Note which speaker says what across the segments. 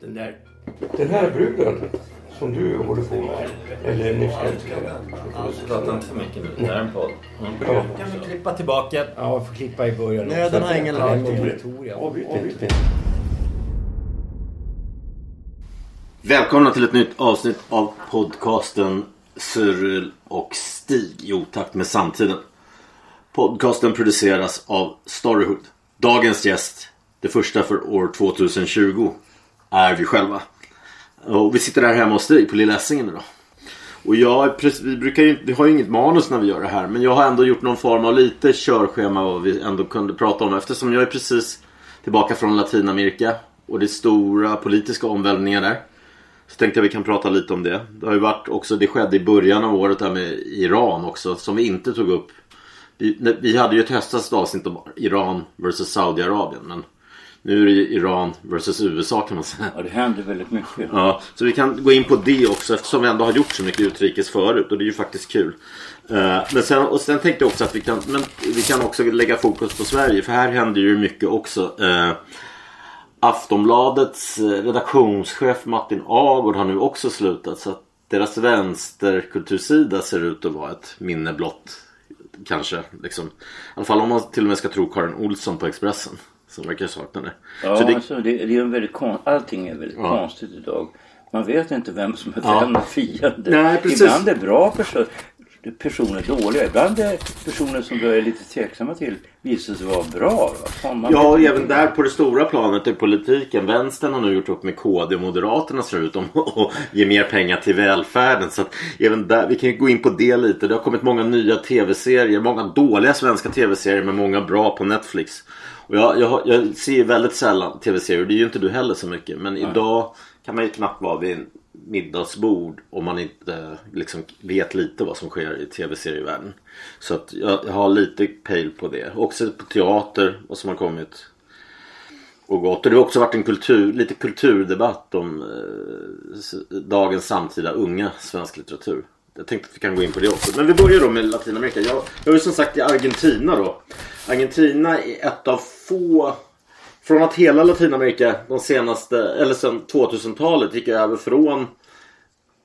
Speaker 1: Den där... Den här bruden som du håller på med, eller nyss älskade.
Speaker 2: Prata inte för mycket nu. Det här är en podd. Mm.
Speaker 1: Ja.
Speaker 2: Kan vi klippa tillbaka?
Speaker 3: Ja, jag får klippa i början.
Speaker 2: Nöden har ingen lag. Välkomna till ett nytt avsnitt av podcasten Cyril och Stig i otakt med samtiden. Podcasten produceras av Storyhood. Dagens gäst, det första för år 2020, är vi själva. Och vi sitter här hemma hos Stig på Lilla Essingen idag. Och jag, vi, brukar ju, vi har ju inget manus när vi gör det här men jag har ändå gjort någon form av lite körschema vad vi ändå kunde prata om eftersom jag är precis tillbaka från Latinamerika och det är stora politiska omvälvningar där. Så tänkte jag vi kan prata lite om det. Det har ju varit också, det skedde i början av året där med Iran också som vi inte tog upp. Vi, vi hade ju ett höstas avsnitt om Iran vs Saudiarabien men nu är det ju Iran vs USA kan man säga.
Speaker 4: Ja, det händer väldigt mycket.
Speaker 2: Ja, så vi kan gå in på det också eftersom vi ändå har gjort så mycket utrikes förut och det är ju faktiskt kul. Eh, men sen, och sen tänkte jag också att vi kan, men vi kan också lägga fokus på Sverige för här händer ju mycket också. Eh, Aftonbladets eh, redaktionschef Martin Agård har nu också slutat så att deras vänsterkultursida ser ut att vara ett minne blott. Kanske liksom. I alla fall om man till och med ska tro Karin Olsson på Expressen. Som verkar sakna det.
Speaker 4: Ja,
Speaker 2: så det,
Speaker 4: alltså, det, det är en väldigt kon- allting är väldigt
Speaker 2: Ja.
Speaker 4: konstigt idag. Man vet inte vem som är
Speaker 2: Ja.
Speaker 4: vän och fiende.
Speaker 2: Nej, precis.
Speaker 4: Ibland är bra perso- personer dåliga. Ibland är personer som du är lite tveksamma till visar sig vara bra. Fan,
Speaker 2: Ja, även
Speaker 4: inte.
Speaker 2: där på det stora planet i politiken. Vänstern har nu gjort upp med KD och Moderaterna ser ut om att ge mer pengar till välfärden. Så att även där, vi kan ju gå in på det lite. Det har kommit många nya tv-serier. Många dåliga svenska tv-serier men många bra på Netflix. Och jag, jag, jag ser ju väldigt sällan tv-serier. Det är ju inte du heller så mycket. Men idag kan man ju knappt vara vid en middagsbord om man inte liksom vet lite vad som sker i tv-serievärlden. Så att jag, jag har lite pejl på det. Också på teater, vad som har kommit och gått. Och det har också varit en kultur, lite kulturdebatt om eh, dagens samtida unga svensk litteratur. Jag tänkte att vi kan gå in på det också. Men vi börjar då med Latinamerika. Jag, jag är som sagt i Argentina då. Argentina är ett av få från att hela Latinamerika de senaste, eller sedan 2000-talet gick över från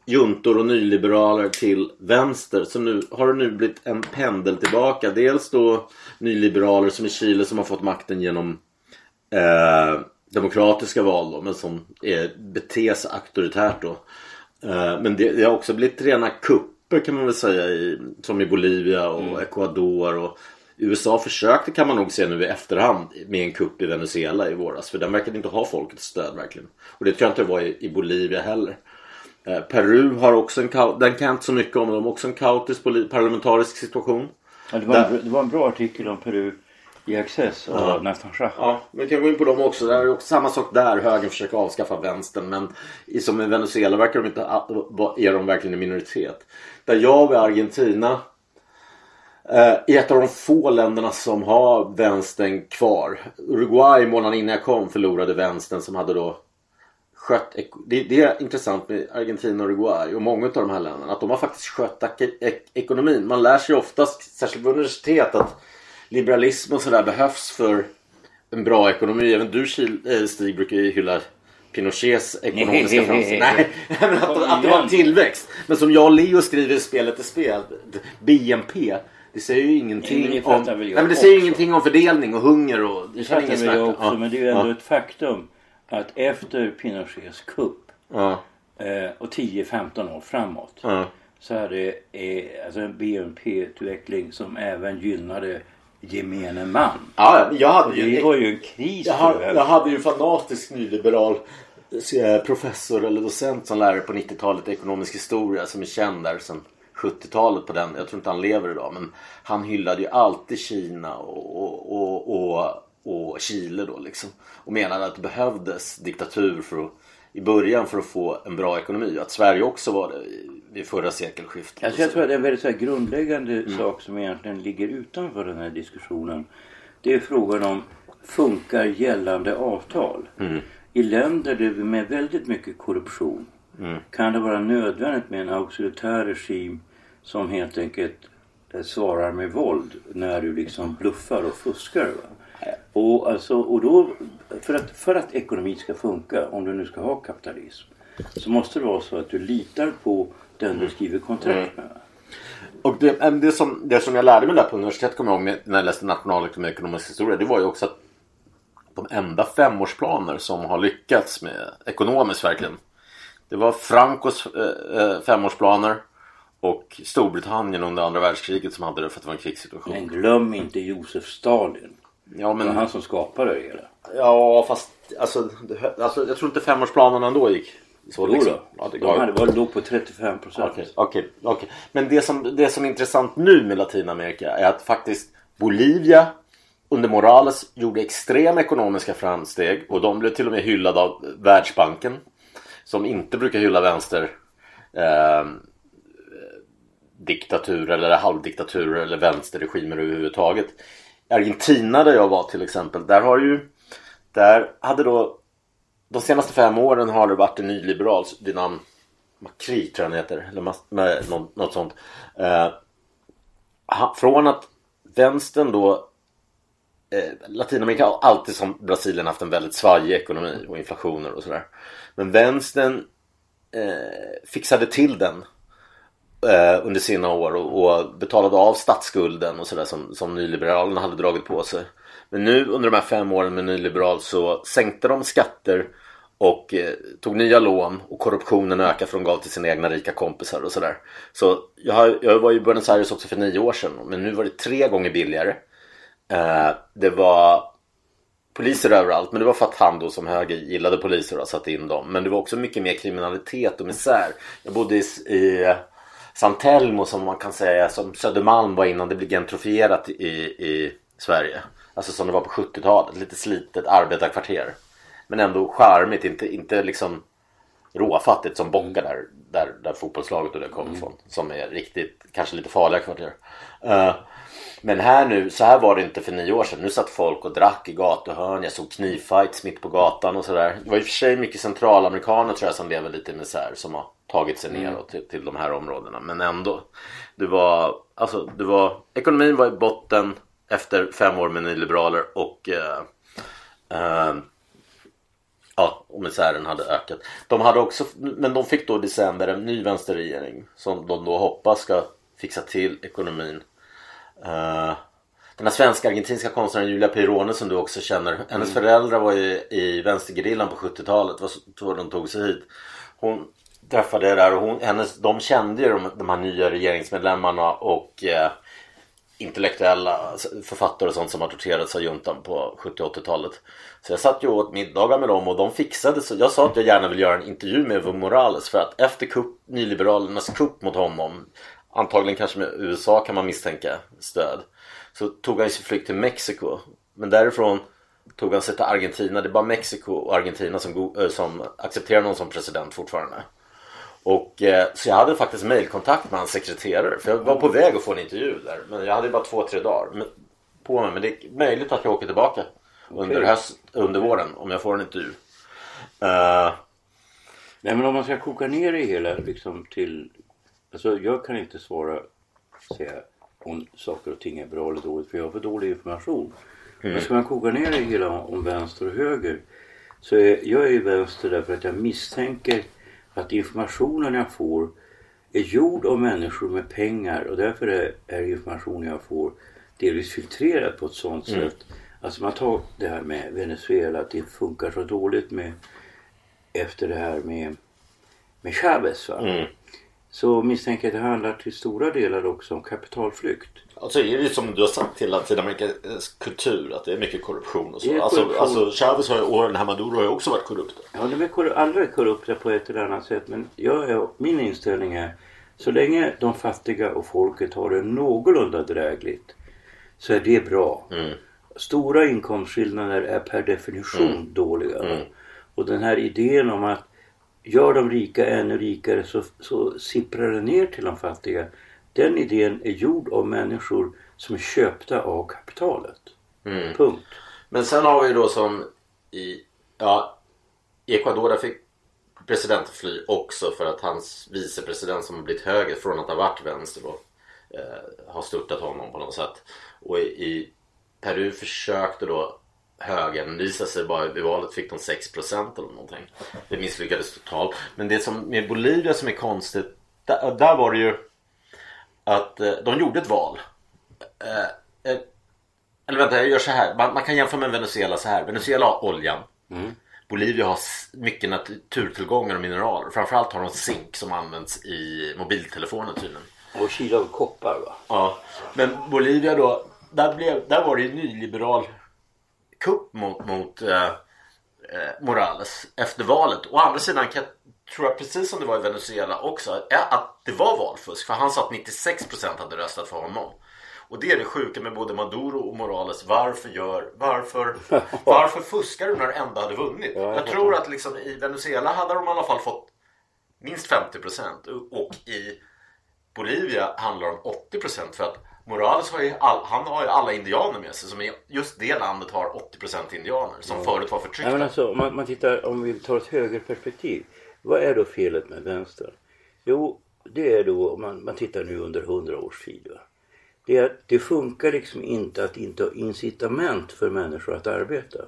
Speaker 2: juntor och nyliberaler till vänster. Så nu har det nu blivit en pendel tillbaka. Dels då nyliberaler som i Chile som har fått makten genom eh, demokratiska val då, men som är, beter sig auktoritärt då. Eh, men det, det har också blivit rena kupper kan man väl säga i, som i Bolivia och Ecuador och USA försökte kan man nog se nu i efterhand med en kupp i Venezuela i våras för den verkade inte ha folkets stöd verkligen. Och det tror jag inte det var i, i Bolivia heller. Eh, Peru har också en, den kan jag inte så mycket om, de har också en kaotisk parlamentarisk situation.
Speaker 4: Ja, det, var en, det var en bra artikel om Peru i Access av
Speaker 2: Ja.
Speaker 4: Nathan Shah.
Speaker 2: Ja, vi kan gå in på dem också. Det är också samma sak där. Högern försöker avskaffa vänstern. Men i, som i Venezuela verkar de inte, är de verkligen en minoritet. Där jag var i Argentina. Eh, är ett av de få länderna som har vänstern kvar. Uruguay månaden innan jag kom förlorade vänstern som hade då skött, det, det är intressant med Argentina och Uruguay och många av de här länderna att de har faktiskt skött ek- ekonomin. Man lär sig oftast, särskilt på universitet, att liberalism och sådär behövs för en bra ekonomi. Även du eh, Stig brukar ju hylla Pinochets ekonomiska framsteg. Nej, men att, att det var en tillväxt. Men som jag och Leo skriver i Spelet är spel, BNP. Det säger ju ingenting
Speaker 4: Nej, det
Speaker 2: om... Nej, men det säger
Speaker 4: också.
Speaker 2: ingenting om fördelning och hunger och...
Speaker 4: Det
Speaker 2: känner
Speaker 4: fattar väl jag också.
Speaker 2: Ja.
Speaker 4: Men det är ju ändå
Speaker 2: Ja.
Speaker 4: ett faktum att efter Pinochets kupp
Speaker 2: Ja.
Speaker 4: eh, och 10-15 år framåt så hade eh, alltså en BNP-utveckling som även gynnade gemene man.
Speaker 2: Ja, jag hade ju...
Speaker 4: Det var ju en kris
Speaker 2: Jag,
Speaker 4: väl.
Speaker 2: jag hade ju en fanatisk nyliberal eh, professor eller docent som lärare på 90-talet i ekonomisk historia som är känd där sedan 70-talet på den. Jag tror inte han lever idag men han hyllade ju alltid Kina och, och, och, och och Chile då liksom. Och menade att det behövdes diktatur för att, i början för att få en bra ekonomi. Att Sverige också var det vid förra sekelskiftet.
Speaker 4: Alltså jag tror att det är en väldigt så grundläggande
Speaker 2: Mm.
Speaker 4: sak som egentligen ligger utanför den här diskussionen. Det är frågan om funkar gällande avtal?
Speaker 2: Mm.
Speaker 4: I länder där vi med väldigt mycket korruption
Speaker 2: Mm.
Speaker 4: kan det vara nödvändigt med en auktoritär regim som helt enkelt eh, svarar med våld när du liksom bluffar och fuskar. Va? Och, alltså, och då, för, att, för att ekonomin ska funka, om du nu ska ha kapitalism, så måste det vara så att du litar på den du skriver kontrakt med. va?
Speaker 2: Och det, men det, som, det som jag lärde mig där på universitetet kommer jag ihåg med, när jag läste nationalekonomi och ekonomisk historia. Det var ju också att de enda femårsplaner som har lyckats med ekonomiskt verkligen. Det var Francos eh, femårsplaner och Storbritannien under andra världskriget som hade det för att det var en krigssituation.
Speaker 4: Men glöm inte Josef Stalin.
Speaker 2: Ja,
Speaker 4: Det var
Speaker 2: men,
Speaker 4: han som skapade det hela.
Speaker 2: ja fast alltså, det, alltså, jag tror inte femårsplanerna ändå gick så.
Speaker 4: Jo
Speaker 2: liksom.
Speaker 4: då.
Speaker 2: Ja, det,
Speaker 4: De var, låg på 35 procent.
Speaker 2: Okej, okej, okej. Men det som, det som är intressant nu med Latinamerika är att faktiskt Bolivia under Morales gjorde extrema ekonomiska framsteg och de blev till och med hyllade av Världsbanken som inte brukar hylla vänster eh, diktaturer eller halvdiktaturer eller vänsterregimer överhuvudtaget. Argentina där jag var till exempel, där har ju där hade då de senaste fem åren har det varit en nyliberal dynam Macri tror jag han heter. Eller mas- med något, något sånt. Eh, från att vänstern då eh, Latinamerika har alltid som Brasilien haft en väldigt svajig ekonomi och inflationer och sådär. Men vänstern eh, fixade till den eh, under sina år och, och betalade av statsskulden och sådär som, som nyliberalerna hade dragit på sig. Men nu under de här fem åren med nyliberal så sänkte de skatter och eh, tog nya lån och korruptionen ökade för de gav till sina egna rika kompisar och sådär. Så jag, har- jag var i Buenos Aires också för nio år sedan men nu var det tre gånger billigare. Eh, det var poliser överallt men det var för att han då som höger gillade poliser och satte in dem. Men det var också mycket mer kriminalitet och misär. Jag bodde i, i eh, San Telmo som man kan säga som Södermalm var innan det blev gentrifierat i, i Sverige. Alltså som det var på 70-talet. Lite slitet arbetarkvarter. Men ändå charmigt, inte, inte liksom råfattigt som Bocka där, där, där fotbollslaget och det kommer ifrån. Som är riktigt, kanske lite farliga kvarter. Eh, men här nu, så här var det inte för nio år sedan. Nu satt folk och drack i gatuhörn. Jag såg knivfights mitt på gatan och sådär. Det var i och för sig mycket centralamerikaner tror jag som lever lite i misär. Som har tagit sig neråt till, till de här områdena. Men ändå. Det var, alltså det var, ekonomin var i botten efter fem år med nyliberaler och eh, eh, Ja, och misären hade ökat. De hade också, men de fick då i december en ny vänsterregering som de då hoppas ska fixa till ekonomin. Eh, den här svenska argentinska konstnären Julia Peirone som du också känner. Hennes föräldrar var i, i vänstergerillan på 70-talet. Det var så de tog sig hit. Hon träffade jag där och hon, hennes, de kände ju de, de här nya regeringsmedlemmarna och eh, intellektuella författare och sånt som har torterats av juntan på 70 80-talet. Så jag satt ju och åt middagar med dem och de fixade så. Jag sa att jag gärna vill göra en intervju med Evo Morales för att efter kupp, nyliberalernas kupp mot honom antagligen kanske med USA kan man misstänka stöd. Så tog han sin flykt till Mexiko. Men därifrån tog han sig till Argentina. Det är bara Mexiko och Argentina som, eh, som accepterar någon som president fortfarande. Och, eh, så jag hade faktiskt mailkontakt med hans sekreterare. För jag var på väg att få en intervju där. Men jag hade bara två, tre dagar men, på mig. Men det är möjligt att jag åker tillbaka under, höst, under våren om jag får en intervju. Eh,
Speaker 4: Nej men om man ska koka ner det hela liksom till... Alltså jag kan inte svara säga om saker och ting är bra eller dåligt för jag har för dålig information. Men ska man koka ner det hela om vänster och höger så är jag är ju vänster därför att jag misstänker att informationen jag får är gjord av människor med pengar och därför är, är informationen jag får delvis filtrerad på ett sådant sätt. Alltså man tar det här med Venezuela att det funkar så dåligt med efter det här med, med Chavez. Va?
Speaker 2: Mm.
Speaker 4: Så misstänker jag att det handlar till stora delar också om kapitalflykt.
Speaker 2: Alltså är det som du har sagt till Latinamerikas kultur att det är mycket korruption och så. Alltså,
Speaker 4: korruption.
Speaker 2: alltså Chavez har ju, och den här Maduro har ju också varit korrupta.
Speaker 4: Ja, de är korru- alla är korrupta på ett eller annat sätt men jag är, min inställning är så länge de fattiga och folket har det någorlunda drägligt så är det bra.
Speaker 2: Mm.
Speaker 4: stora inkomstskillnader är per definition dåliga. Och den här idén om att gör de rika ännu rikare så, så sipprar det ner till de fattiga. Den idén är gjord av människor som är köpta av kapitalet. Punkt.
Speaker 2: Men sen har vi då som i, ja, i Ecuador där fick presidenten fly också för att hans vicepresident som har blivit höger från att ha varit vänster då eh, har störtat honom på något sätt. Och i, i Peru försökte då högern visa sig bara i valet fick de 6% eller någonting. Det misslyckades totalt. Men det som med Bolivia som är konstigt där, där var det ju att eh, de gjorde ett val. Eh, eh, eller vänta, jag gör så här. Man, man kan jämföra med Venezuela så här. Venezuela har oljan. Bolivia har mycket naturtillgångar och mineraler. Framförallt har de zink som används i mobiltelefoner tydligen.
Speaker 4: Och Chile har koppar va?
Speaker 2: Ja. Men Bolivia då, där, blev, där var det ju nyliberal kupp mot, mot eh, Morales efter valet. Å andra sidan kan, tror jag precis som det var i Venezuela också är att det var valfusk. För han sa att 96% hade röstat för honom. Och det är det sjuka med både Maduro och Morales. Varför gör, varför, varför fuskar du när du ändå hade vunnit? Jag tror att liksom i Venezuela hade de i alla fall fått minst 50% och i Bolivia handlar om 80% för att Morales har ju, all, han har ju alla indianer med sig som just det landet har 80% indianer som förut var förtryckta.
Speaker 4: Men alltså, om man, man tittar, om vi tar ett högerperspektiv. Vad är då felet med vänstern? Jo, det är då, om man, man tittar nu under hundra års tid. Va? Det, är, det funkar liksom inte att inte ha incitament för människor att arbeta.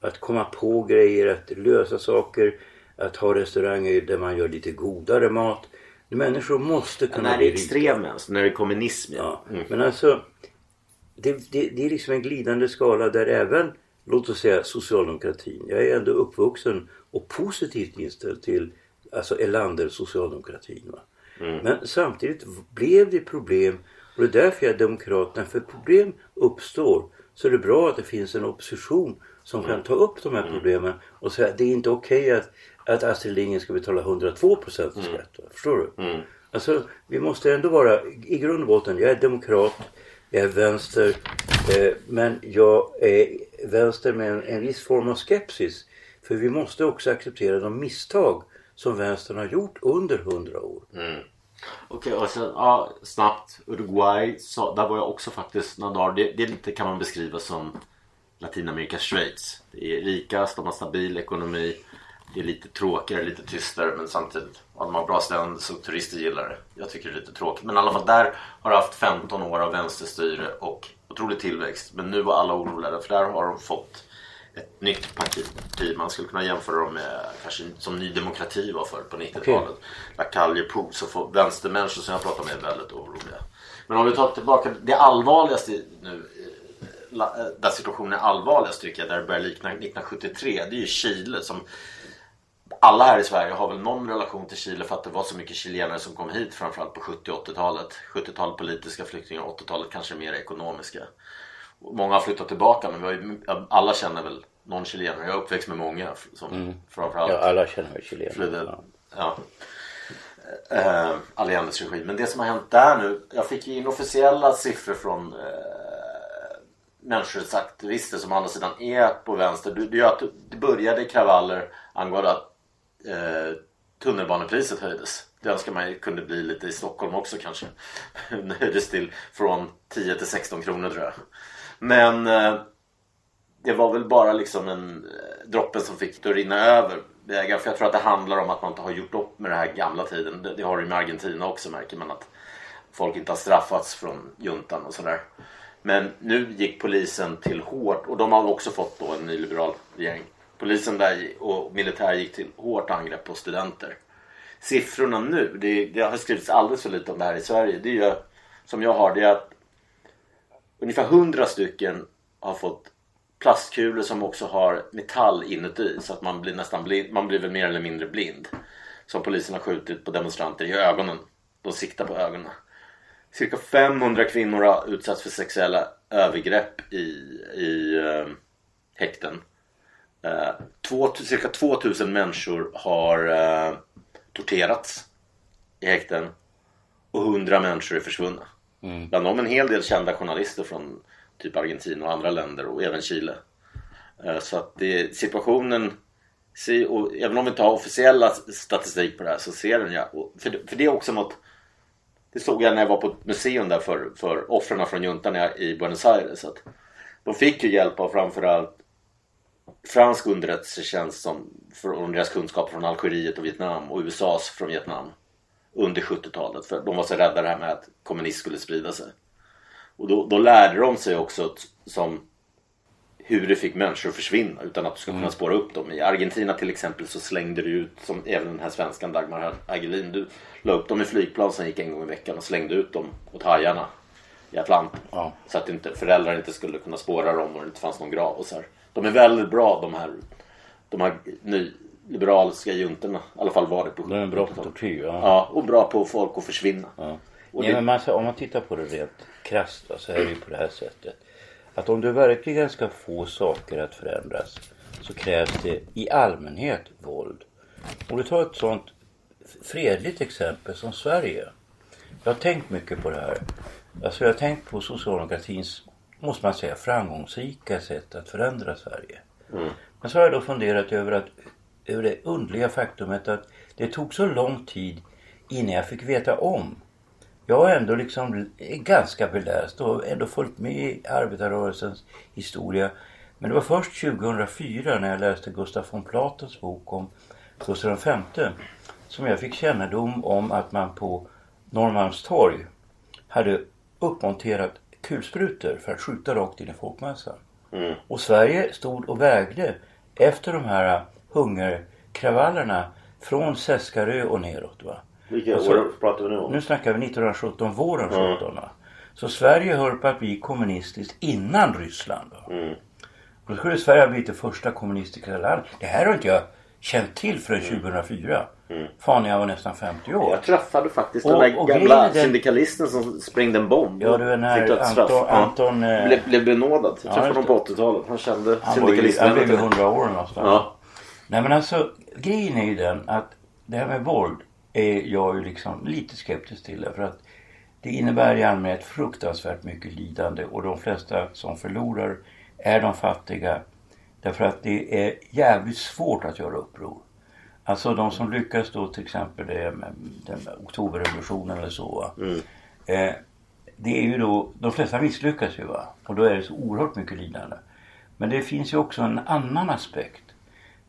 Speaker 4: Att komma på grejer, att lösa saker, att ha restauranger där man gör lite godare mat. Människor måste kunna
Speaker 2: när det
Speaker 4: bli rika.
Speaker 2: extrem vänster, när det är kommunism.
Speaker 4: Ja,
Speaker 2: Mm.
Speaker 4: men alltså det, det, det är liksom en glidande skala där även, låt oss säga socialdemokratin. Jag är ändå uppvuxen och positivt inställd till alltså Elander socialdemokratin. Va? Men samtidigt blev det problem och det är därför jag är demokrat. När för problem uppstår så är det bra att det finns en opposition som kan ta upp de här problemen och säga att det är inte okej att, att Astrid Lindgren ska betala 102 procent i skatt. Va? Förstår du? Alltså, vi måste ändå vara, i grund och botten, jag är demokrat, jag är vänster, eh, men jag är vänster med en, en viss form av skepsis. För vi måste också acceptera de misstag som vänstern har gjort under hundra år. Mm.
Speaker 2: Okej, och sen ja, snabbt. Uruguay, så, där var jag också faktiskt några dagar. Det, det lite, kan man beskriva som Latinamerikas Schweiz. Det är rikast, de har stabil ekonomi. Det är lite tråkigare, lite tystare men samtidigt ja, de har bra ställen så turister gillar det. Jag tycker det är lite tråkigt. Men i alla fall där har det haft 15 år av vänsterstyre och otrolig tillväxt. Men nu var alla oroliga för där har de fått ett nytt parti. Man skulle kunna jämföra dem med kanske som Ny Demokrati var förr på 90-talet. La Calle Pou, så får vänstermänniskor som jag pratar med är väldigt oroliga. Men om vi tar tillbaka det allvarligaste nu eh, eh, där situationen är allvarligast tycker jag, där det börjar likna 1973, det är ju Chile som alla här i Sverige har väl någon relation till Chile för att det var så mycket chilenare som kom hit framförallt på 70 och 80-talet. 70-talet politiska flyktingar, 80-talet kanske mer ekonomiska. Många har flyttat tillbaka men ju, alla känner väl någon chilenare. Jag är uppväxt med många som framförallt
Speaker 4: Ja, alla känner väl chilenare.
Speaker 2: flydde.
Speaker 4: Ja.
Speaker 2: Eh, Allendes regim. Men det som har hänt där nu. Jag fick ju inofficiella siffror från eh, människorättsaktivister som å andra sidan är på vänster. Det, det, att det började kravaller angående att eh, tunnelbanepriset höjdes. Det önskar man kunde bli lite i Stockholm också kanske. Det höjdes till från 10 till 16 kronor tror jag. Men eh, det var väl bara liksom en eh, droppen som fick det att rinna över. För jag tror att det handlar om att man inte har gjort upp med den här gamla tiden. Det, det har du med Argentina också märker man att folk inte har straffats från juntan och sådär. Men nu gick polisen till hårt och de har också fått då en nyliberal regering. Polisen där och militär gick till hårt angrepp på studenter. Siffrorna nu, det, det har skrivits alldeles för lite om det här i Sverige. Det är ju, som jag har, det är att ungefär 100 stycken har fått plastkulor som också har metall inuti så att man blir nästan blind, man blir väl mer eller mindre blind. Som polisen har skjutit på demonstranter i ögonen. De siktar på ögonen. Cirka 500 kvinnor har utsatts för sexuella övergrepp i, i eh, häkten. Eh, två, cirka 2000 människor har eh, torterats i häkten. Och 100 människor är försvunna. Mm. Bland dem en hel del kända journalister från typ Argentina och andra länder och även Chile. Eh, så att det, situationen, och även om vi inte har officiella statistik på det här så ser den ja. För, det- för det är också något det såg jag när jag var på ett museum där för, för offren från juntan i- Buenos Aires. Att de fick ju hjälp av framförallt fransk underrättelsetjänst som från deras kunskap från Algeriet och Vietnam och USAs från Vietnam under 70-talet. För de var så rädda det här med att kommunism skulle sprida sig. Och då, då lärde de sig också som hur det fick människor att försvinna utan att du skulle kunna spåra upp dem. I Argentina till exempel så slängde du ut, som även den här svenskan Dagmar Hagelin, du la upp dem i flygplan som gick en gång i veckan och slängde ut dem åt hajarna i Atlanten.
Speaker 4: Ja.
Speaker 2: Så att inte, föräldrar inte skulle kunna spåra dem och det inte fanns någon grav och så här. De är väldigt bra de här, de här nyliberaliska juntorna. I alla fall var det på
Speaker 4: De är bra på
Speaker 2: 70-talet.
Speaker 4: tortyr. Ja.
Speaker 2: Ja, och bra på folk att försvinna.
Speaker 4: Ja. Nej,
Speaker 2: det-
Speaker 4: men man, om man tittar på det rent krasst va, så är det ju på det här sättet. Att om du verkligen ska få saker att förändras så krävs det i allmänhet våld. Om du tar ett sånt fredligt exempel som Sverige. Jag har tänkt mycket på det här. Alltså jag har tänkt på socialdemokratins, måste man säga, framgångsrika sätt att förändra Sverige. Men så har jag då funderat över, att, över det underliga faktumet att det tog så lång tid innan jag fick veta om. Jag är ändå liksom ganska beläst och ändå följt med i arbetarrörelsens historia. Men det var först 2004 när jag läste Gustaf von Platens bok om Gustav V som jag fick kännedom om att man på Norrmalmstorg hade uppmonterat kulsprutor för att skjuta rakt in i folkmassan. Och Sverige stod och vägde efter de här hungerkravallerna från Seskarö och neråt. Va?
Speaker 2: Vilka
Speaker 4: Alltså,
Speaker 2: år pratar vi nu om?
Speaker 4: Nu snackar vi 1917, våren 17. Va? Så Sverige höll på att bli kommunistiskt innan Ryssland. Och då skulle Sverige ha blivit det första kommunistiska landet. Det här har inte jag känt till förrän 2004. Fan, jag var nästan 50 år.
Speaker 2: Jag träffade faktiskt
Speaker 4: Och-
Speaker 2: den där gamla
Speaker 4: är den-
Speaker 2: syndikalisten som sprängde en bomb.
Speaker 4: Ja, den här
Speaker 2: Fick dödsstraff.
Speaker 4: Anton-
Speaker 2: Ja.
Speaker 4: Anton, eh,
Speaker 2: Blev, blev benådad. Jag
Speaker 4: Ja,
Speaker 2: träffade honom på 80-talet. Han kände
Speaker 4: Han, var ju, han blev ju
Speaker 2: syndikalisten.
Speaker 4: 100 år någonstans.
Speaker 2: Ja.
Speaker 4: Nej men alltså grejen är ju den att det här med våld är jag ju liksom lite skeptisk till. För att det innebär i allmänhet fruktansvärt mycket lidande och de flesta som förlorar är de fattiga. Därför att det är jävligt svårt att göra uppror. Alltså de som lyckas då till exempel det med den oktoberrevolutionen eller så. Va? Eh, det är ju då, de flesta misslyckas ju va. Och då är det så oerhört mycket lidande. Men det finns ju också en annan aspekt.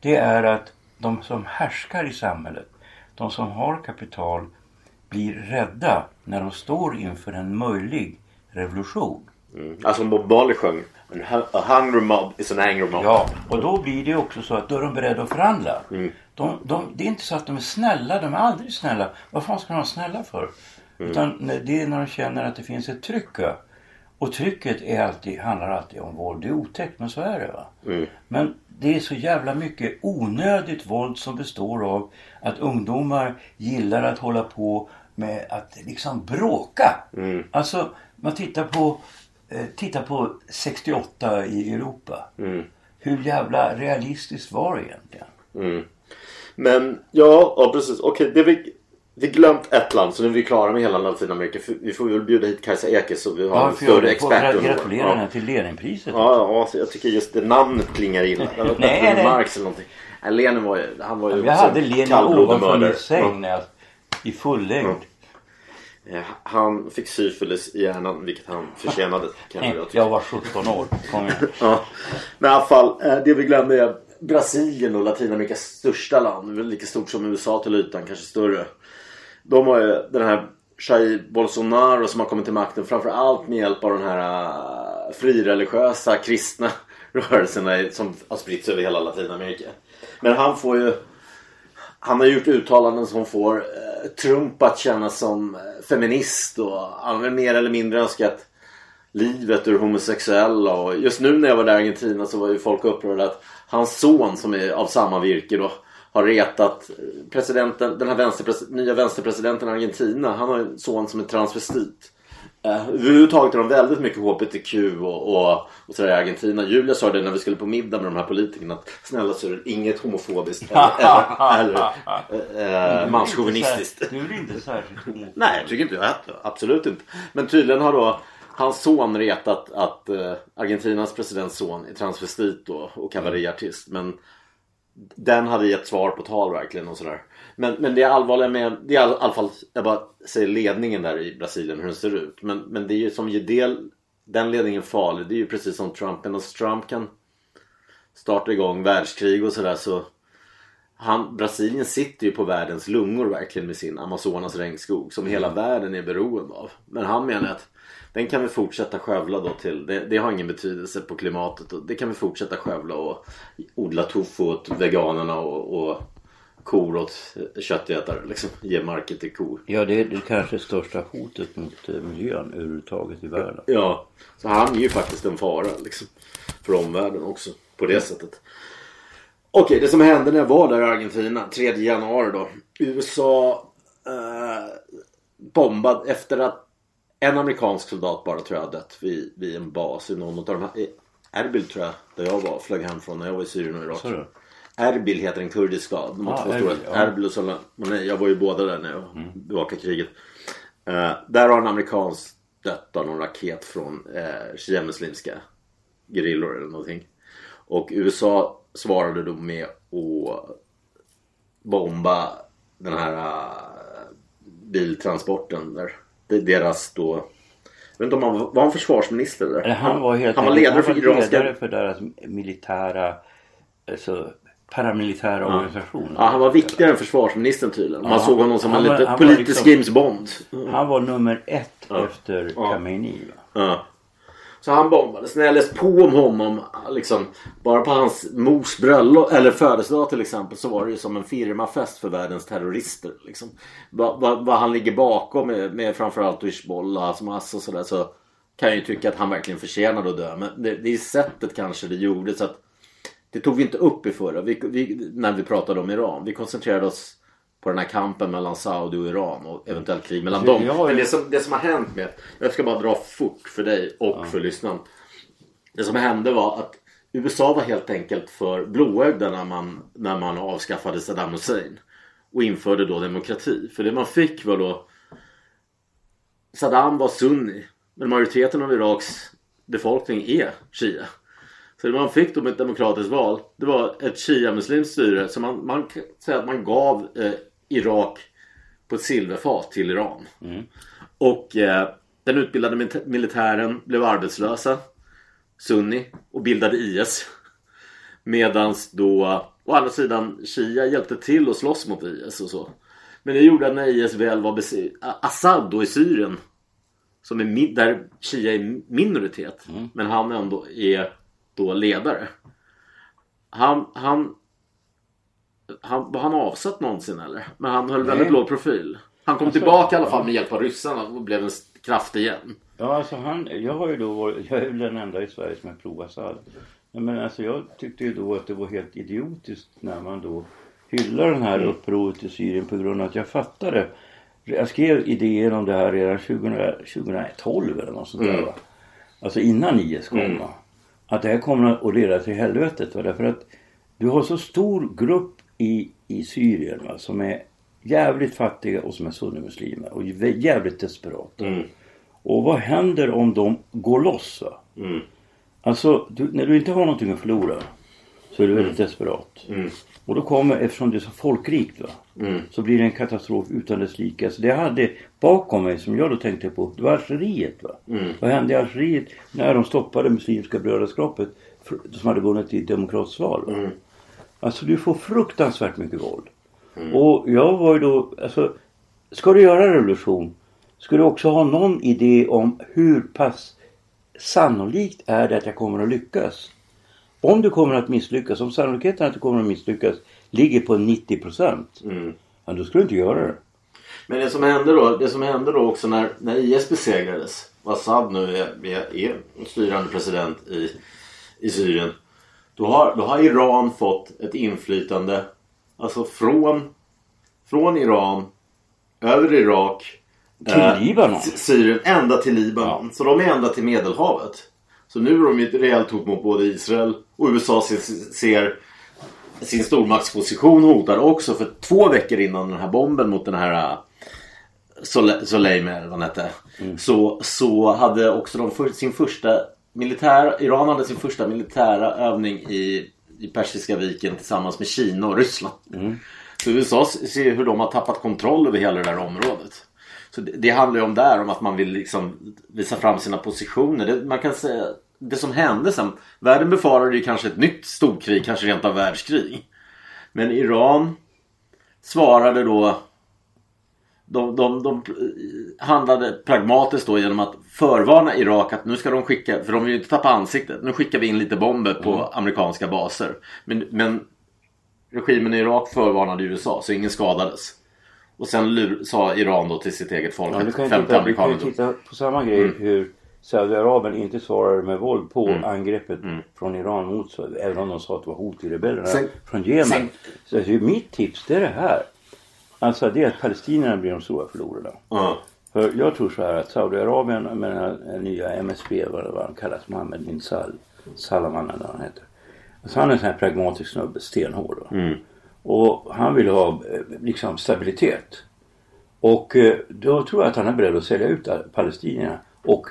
Speaker 4: Det är att de som härskar i samhället, de som har kapital, blir rädda när de står inför en möjlig revolution.
Speaker 2: Mm. Alltså Bob Marley sjöng A hungry mob is an angry mob.
Speaker 4: Ja, och då blir det också så att då är de beredda att förhandla.
Speaker 2: Mm.
Speaker 4: De, de, det är inte så att de är snälla, de är aldrig snälla. Vad fan ska de vara snälla för?
Speaker 2: Mm.
Speaker 4: Utan det är när de känner att det finns ett tryck. Och trycket är alltid, handlar alltid om våld. Det är otäckt men så är det. va.
Speaker 2: Mm.
Speaker 4: Men det är så jävla mycket onödigt våld som består av att ungdomar gillar att hålla på med att liksom bråka.
Speaker 2: Mm.
Speaker 4: Alltså man tittar på, eh, tittar på 68 i Europa.
Speaker 2: Mm.
Speaker 4: Hur jävla realistiskt var det egentligen?
Speaker 2: Mm. Men ja, ja precis. Okej, det vi, vi glömt ett land så nu är vi klara med hela Latinamerika. Vi får väl bjuda hit Kajsa Ekis så vi har en
Speaker 4: för jag
Speaker 2: större expert.
Speaker 4: gra-
Speaker 2: under-
Speaker 4: Gratulera
Speaker 2: ja.
Speaker 4: henne till Leninpriset.
Speaker 2: Ja, ja, jag tycker just det namnet klingar illa.
Speaker 4: Nej, nej.
Speaker 2: Marx eller någonting. Nej, Lenin var ju, han var ju
Speaker 4: Jag
Speaker 2: också
Speaker 4: hade
Speaker 2: en
Speaker 4: Lenin ovanför min säng när jag, i full längd.
Speaker 2: Ja. Eh, Han fick syfilis i hjärnan, vilket han förtjänade. Kan jag,
Speaker 4: Jag var 17 år. Kom igen.
Speaker 2: Ja. Men i alla fall, eh, det vi glömde är Brasilien och Latinamerikas största land. Lika stort som USA till ytan, kanske större. De har ju den här Jair Bolsonaro som har kommit till makten framförallt med hjälp av den här äh, frireligiösa kristna rörelserna som har spritts över hela Latinamerika. Men han får ju han har gjort uttalanden som får äh, Trump att kännas som äh, feminist och han har mer eller mindre önskat livet ur homosexuella och just nu när jag var där i Argentina så var ju folk upprörda att hans son som är av samma virke då har retat eh, presidenten, den här vänsterpres- nya vänsterpresidenten i Argentina. Han har en son som är transvestit. Uh, överhuvudtaget är de väldigt mycket HBTQ och, och, och sådär i Argentina. Julia sa det när vi skulle på middag med de här politikerna att snälla det inget homofobiskt eller, eller, eller uh, manschauvinistiskt.
Speaker 4: Du är inte särskilt.
Speaker 2: Nej, jag tycker inte jag. Absolut inte. Men tydligen har då hans son retat att eh, Argentinas presidents son är transvestit då och kavalleriartist. Men den hade gett svar på tal verkligen och sådär. Men, men det allvarliga med, det är i alla fall, jag bara säger ledningen där i Brasilien hur den ser ut. Men, men det är ju som ju del, den ledningen farlig. Det är ju precis som Trump. Men Trump kan starta igång världskrig och sådär så han, Brasilien sitter ju på världens lungor verkligen med sin Amazonas regnskog som hela världen är beroende av. Men han menar att den kan vi fortsätta skövla då till. Det, det har ingen betydelse på klimatet. Och det kan vi fortsätta skövla och odla tofu åt veganerna och, och kor åt köttätare. Liksom. Ge marken till kor.
Speaker 4: Ja, det är det kanske största hotet mot eh, miljön överhuvudtaget i världen.
Speaker 2: Ja, så han är ju faktiskt en fara liksom, för omvärlden också på det sättet. Okej, det som hände när jag var där i Argentina 3 januari då. USA eh, bombad efter att en amerikansk soldat bara tror jag har dött vid, vid en bas i någon av de här. i Erbil tror jag, där jag var, flög hem från när jag var i Syrien och Irak.
Speaker 4: Du?
Speaker 2: Erbil heter en kurdisk stad. De har
Speaker 4: Ah,
Speaker 2: två
Speaker 4: Erbil,
Speaker 2: stora.
Speaker 4: ja.
Speaker 2: Erbil och Soleimani. Jag var ju båda där när jag
Speaker 4: Mm.
Speaker 2: bevakade kriget. Eh, där har en amerikansk dött av någon raket från uh, shia-muslimska gerillor eller någonting. Och USA svarade då med att bomba den här uh, biltransporten där. Deras då... Jag vet inte om han var, han försvarsminister eller?
Speaker 4: Han var helt
Speaker 2: han var ledare för iranska...
Speaker 4: ledare för deras militära, alltså paramilitära organisation.
Speaker 2: Ja, han var viktigare än försvarsministern tydligen. Man
Speaker 4: Ja.
Speaker 2: såg honom som
Speaker 4: Han
Speaker 2: en lite politisk
Speaker 4: liksom-
Speaker 2: James Bond.
Speaker 4: Han var nummer ett
Speaker 2: Ja.
Speaker 4: efter
Speaker 2: Ja.
Speaker 4: Khamenei.
Speaker 2: Ja. Så han bombades. När jag läste på om honom, liksom, bara på hans mors bröllop eller födelsedag till exempel, så var det ju som en firmafest för världens terrorister. Liksom. Vad va, va han ligger bakom med, med framförallt Hizbollah, Hamas och sådär, så kan jag ju tycka att han verkligen förtjänade att dö. Men det, det är sättet kanske det gjordes. Så att det tog vi inte upp i förra, vi, vi, när vi pratade om Iran. Vi koncentrerade oss på den här kampen mellan Saudi och Iran och eventuellt krig mellan
Speaker 4: Ja,
Speaker 2: dem.
Speaker 4: ju-
Speaker 2: Men det som, det som har hänt med, jag ska bara dra fort för dig och för lyssnaren. Det som hände var att USA var helt enkelt för blåögda när man, när man avskaffade Saddam Hussein. Och införde då demokrati. För det man fick var då Saddam var sunni. Men majoriteten av Iraks befolkning är shia. Så det man fick då med ett demokratiskt val det var ett shia-muslimskt styre. Så man, man kan säga att man gav eh, Irak på ett silverfat till Iran. Och eh, den utbildade militären blev arbetslösa. Sunni och bildade IS. Medans då å andra sidan Shia hjälpte till att slåss mot IS och så. Men det gjorde att när IS väl var Assad då i Syrien. Som är där Shia är minoritet. Men han ändå är då ledare. Han, han, han, var han avsatt någonsin eller? Men han höll väldigt låg profil. Han kom tillbaka i alla fall med hjälp av ryssarna och blev en kraft igen.
Speaker 4: Ja, alltså han, jag har ju då varit, jag är väl den enda i Sverige som har provat. Nej, Men alltså jag tyckte ju då att det var helt idiotiskt när man då hyllar den här
Speaker 2: Mm.
Speaker 4: upproret i Syrien på grund av att jag fattade. Jag skrev idéer om det här redan 2000, 2012 eller något sånt där
Speaker 2: Mm.
Speaker 4: va. Alltså innan IS kom va. Att det här kommer att leda till helvetet va. Därför att du har så stor grupp i, i Syrien va, som är jävligt fattiga och som är sunnimuslimer och jävligt desperata.
Speaker 2: Mm.
Speaker 4: Och vad händer om de går loss? Va?
Speaker 2: Mm.
Speaker 4: Alltså, du, när du inte har någonting att förlora så är du väldigt desperat.
Speaker 2: Mm.
Speaker 4: Och då kommer, eftersom det är så folkrikt va,
Speaker 2: Mm.
Speaker 4: så blir det en katastrof utan dess like. Alltså det hade bakom mig som jag då tänkte på, det var Algeriet. Va?
Speaker 2: Mm.
Speaker 4: Vad hände i Algeriet när de stoppade Muslimska brödraskapet som hade vunnit i ett demokratiskt val?
Speaker 2: Mm.
Speaker 4: Alltså du får fruktansvärt mycket våld. Och jag var ju då, alltså ska du göra revolution ska du också ha någon idé om hur pass sannolikt är det att jag kommer att lyckas. Om du kommer att misslyckas, om sannolikheten att du kommer att misslyckas ligger på 90 procent.
Speaker 2: Mm.
Speaker 4: Ja, då ska du inte göra det.
Speaker 2: Men det som hände då, det som hände då också när, när IS besegrades. Assad nu är, är, är styrande president i, i Syrien. Då har, då har Iran fått ett inflytande. Alltså från, från Iran över Irak.
Speaker 4: Till
Speaker 2: eh,
Speaker 4: Libanon.
Speaker 2: Syrien ända till Libanon. Så de är ända till Medelhavet. Så nu är de ju ett rejält hot mot både Israel och USA ser, ser sin stormaktsposition hotad också. För två veckor innan den här bomben mot den här Sole- Soleimani eller vad hette. Så, så hade också de för, sin första militär, Iran hade sin första militära övning i, i Persiska viken tillsammans med Kina och Ryssland. Så USA ser hur de har tappat kontroll över hela det där området. Så det, det handlar ju om där om att man vill liksom visa fram sina positioner. Det, man kan säga det som hände sen. Världen befarade ju kanske ett nytt storkrig, kanske rent av världskrig. Men Iran svarade då de, de, de handlade pragmatiskt då genom att förvarna Irak att nu ska de skicka, för de vill ju inte tappa ansiktet, nu skickar vi in lite bomber på amerikanska baser. Men, men regimen i Irak förvarnade USA så ingen skadades. Och sen lur, sa Iran då till sitt eget folk
Speaker 4: Ja,
Speaker 2: att
Speaker 4: kan ju
Speaker 2: 50
Speaker 4: titta, du kan ju titta på samma grej hur Saudiarabien inte svarade med våld på angreppet från Iran mot även om de sa att det var hot till rebellerna
Speaker 2: Sen-
Speaker 4: från Jemen.
Speaker 2: sen-
Speaker 4: Så mitt tips det är det här. Alltså det är att palestinierna blir de stora förlorarna.
Speaker 2: Ja.
Speaker 4: För jag tror så här att Saudiarabien med den här nya MSB, vad, vad han kallas, Mohammed bin Sal, Salaman eller vad han heter. Alltså han är en sån här pragmatisk snubbe, stenhård. va. Och han vill ha eh, liksom stabilitet. Och eh, då tror jag att han är beredd att sälja ut palestinierna och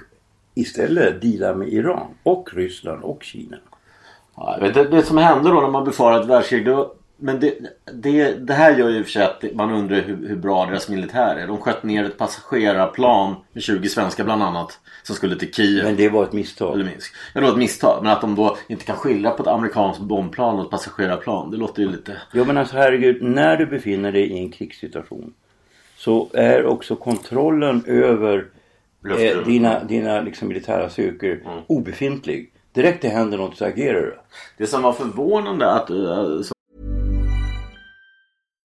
Speaker 4: istället deala med Iran och Ryssland och Kina.
Speaker 2: Ja, vet, det, det som hände då när man befarade ett världskrig. Då, men det, det, det här gör ju för sig att man undrar hur, hur bra deras militär är. De sköt ner ett passagerarplan med 20 svenskar bland annat. Som skulle till Kiev.
Speaker 4: Men det var ett misstag.
Speaker 2: Eller Minsk. Ja, det var ett misstag. Men att de då inte kan skilja på ett amerikanskt bombplan och ett passagerarplan. Det låter ju lite...
Speaker 4: Ja men alltså herregud, när du befinner dig i en krigssituation så är också kontrollen över eh, dina, dina liksom militära styrkor obefintlig. Direkt det händer något så agerar du.
Speaker 2: Det som var förvånande att...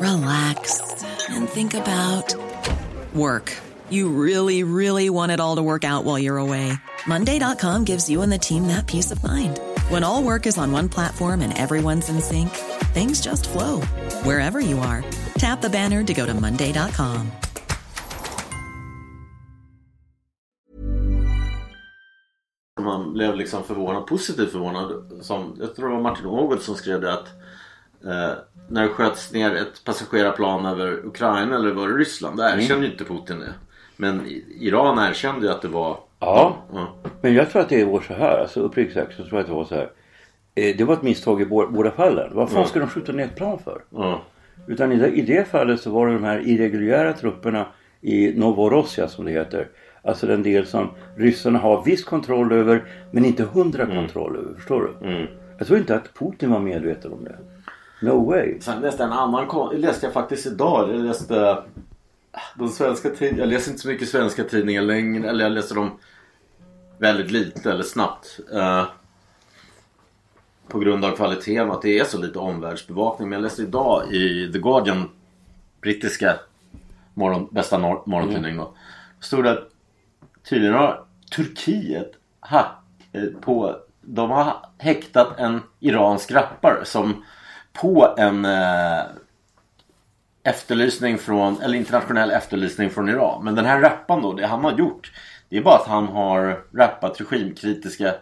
Speaker 5: relax, and think about work. You really, really want it all to work out while you're away. Monday.com gives you and the team that peace of mind. When all work is on one platform and everyone's in sync, things just flow wherever you are. Tap the banner to go to Monday.com.
Speaker 2: Man blev liksom förvånad, positivt förvånad. Som, jag tror det var Martin Ågård som skrev det att eh, när det sköts ner ett passagerarplan över Ukraina eller var det Ryssland, där erkände ju inte Putin det. Men Iran erkände ju att det var...
Speaker 4: Ja.
Speaker 2: Ja.
Speaker 4: Men jag tror att det var så här, alltså uppriktigt sagt så tror jag att det var så här. Eh, Det var ett misstag i bå- båda fallen. Vad fan ska de skjuta ner ett plan för?
Speaker 2: Ja.
Speaker 4: Utan i det, i det fallet så var det de här irreguljära trupperna i Novorossija som det heter. Alltså den del som ryssarna har viss kontroll över men inte hundra kontroll över. Förstår du? Jag tror inte att Putin var medveten om det. No way.
Speaker 2: Sen läste jag en annan läste jag faktiskt idag. Jag läste äh, de svenska tidningarna. Jag läser inte så mycket svenska tidningar längre. Eller jag läser dem väldigt lite eller snabbt. Eh, på grund av kvaliteten och att det är så lite omvärldsbevakning. Men jag läste idag i The Guardian, brittiska morgon, bästa nor- morgontidning då. Stod det att tydligen har Turkiet hack, eh, på, de har häktat en iransk rappare som på en eh, efterlysning från, eller internationell efterlysning från Iran. Men den här rappan då, det han har gjort det är bara att han har rappat regimkritiska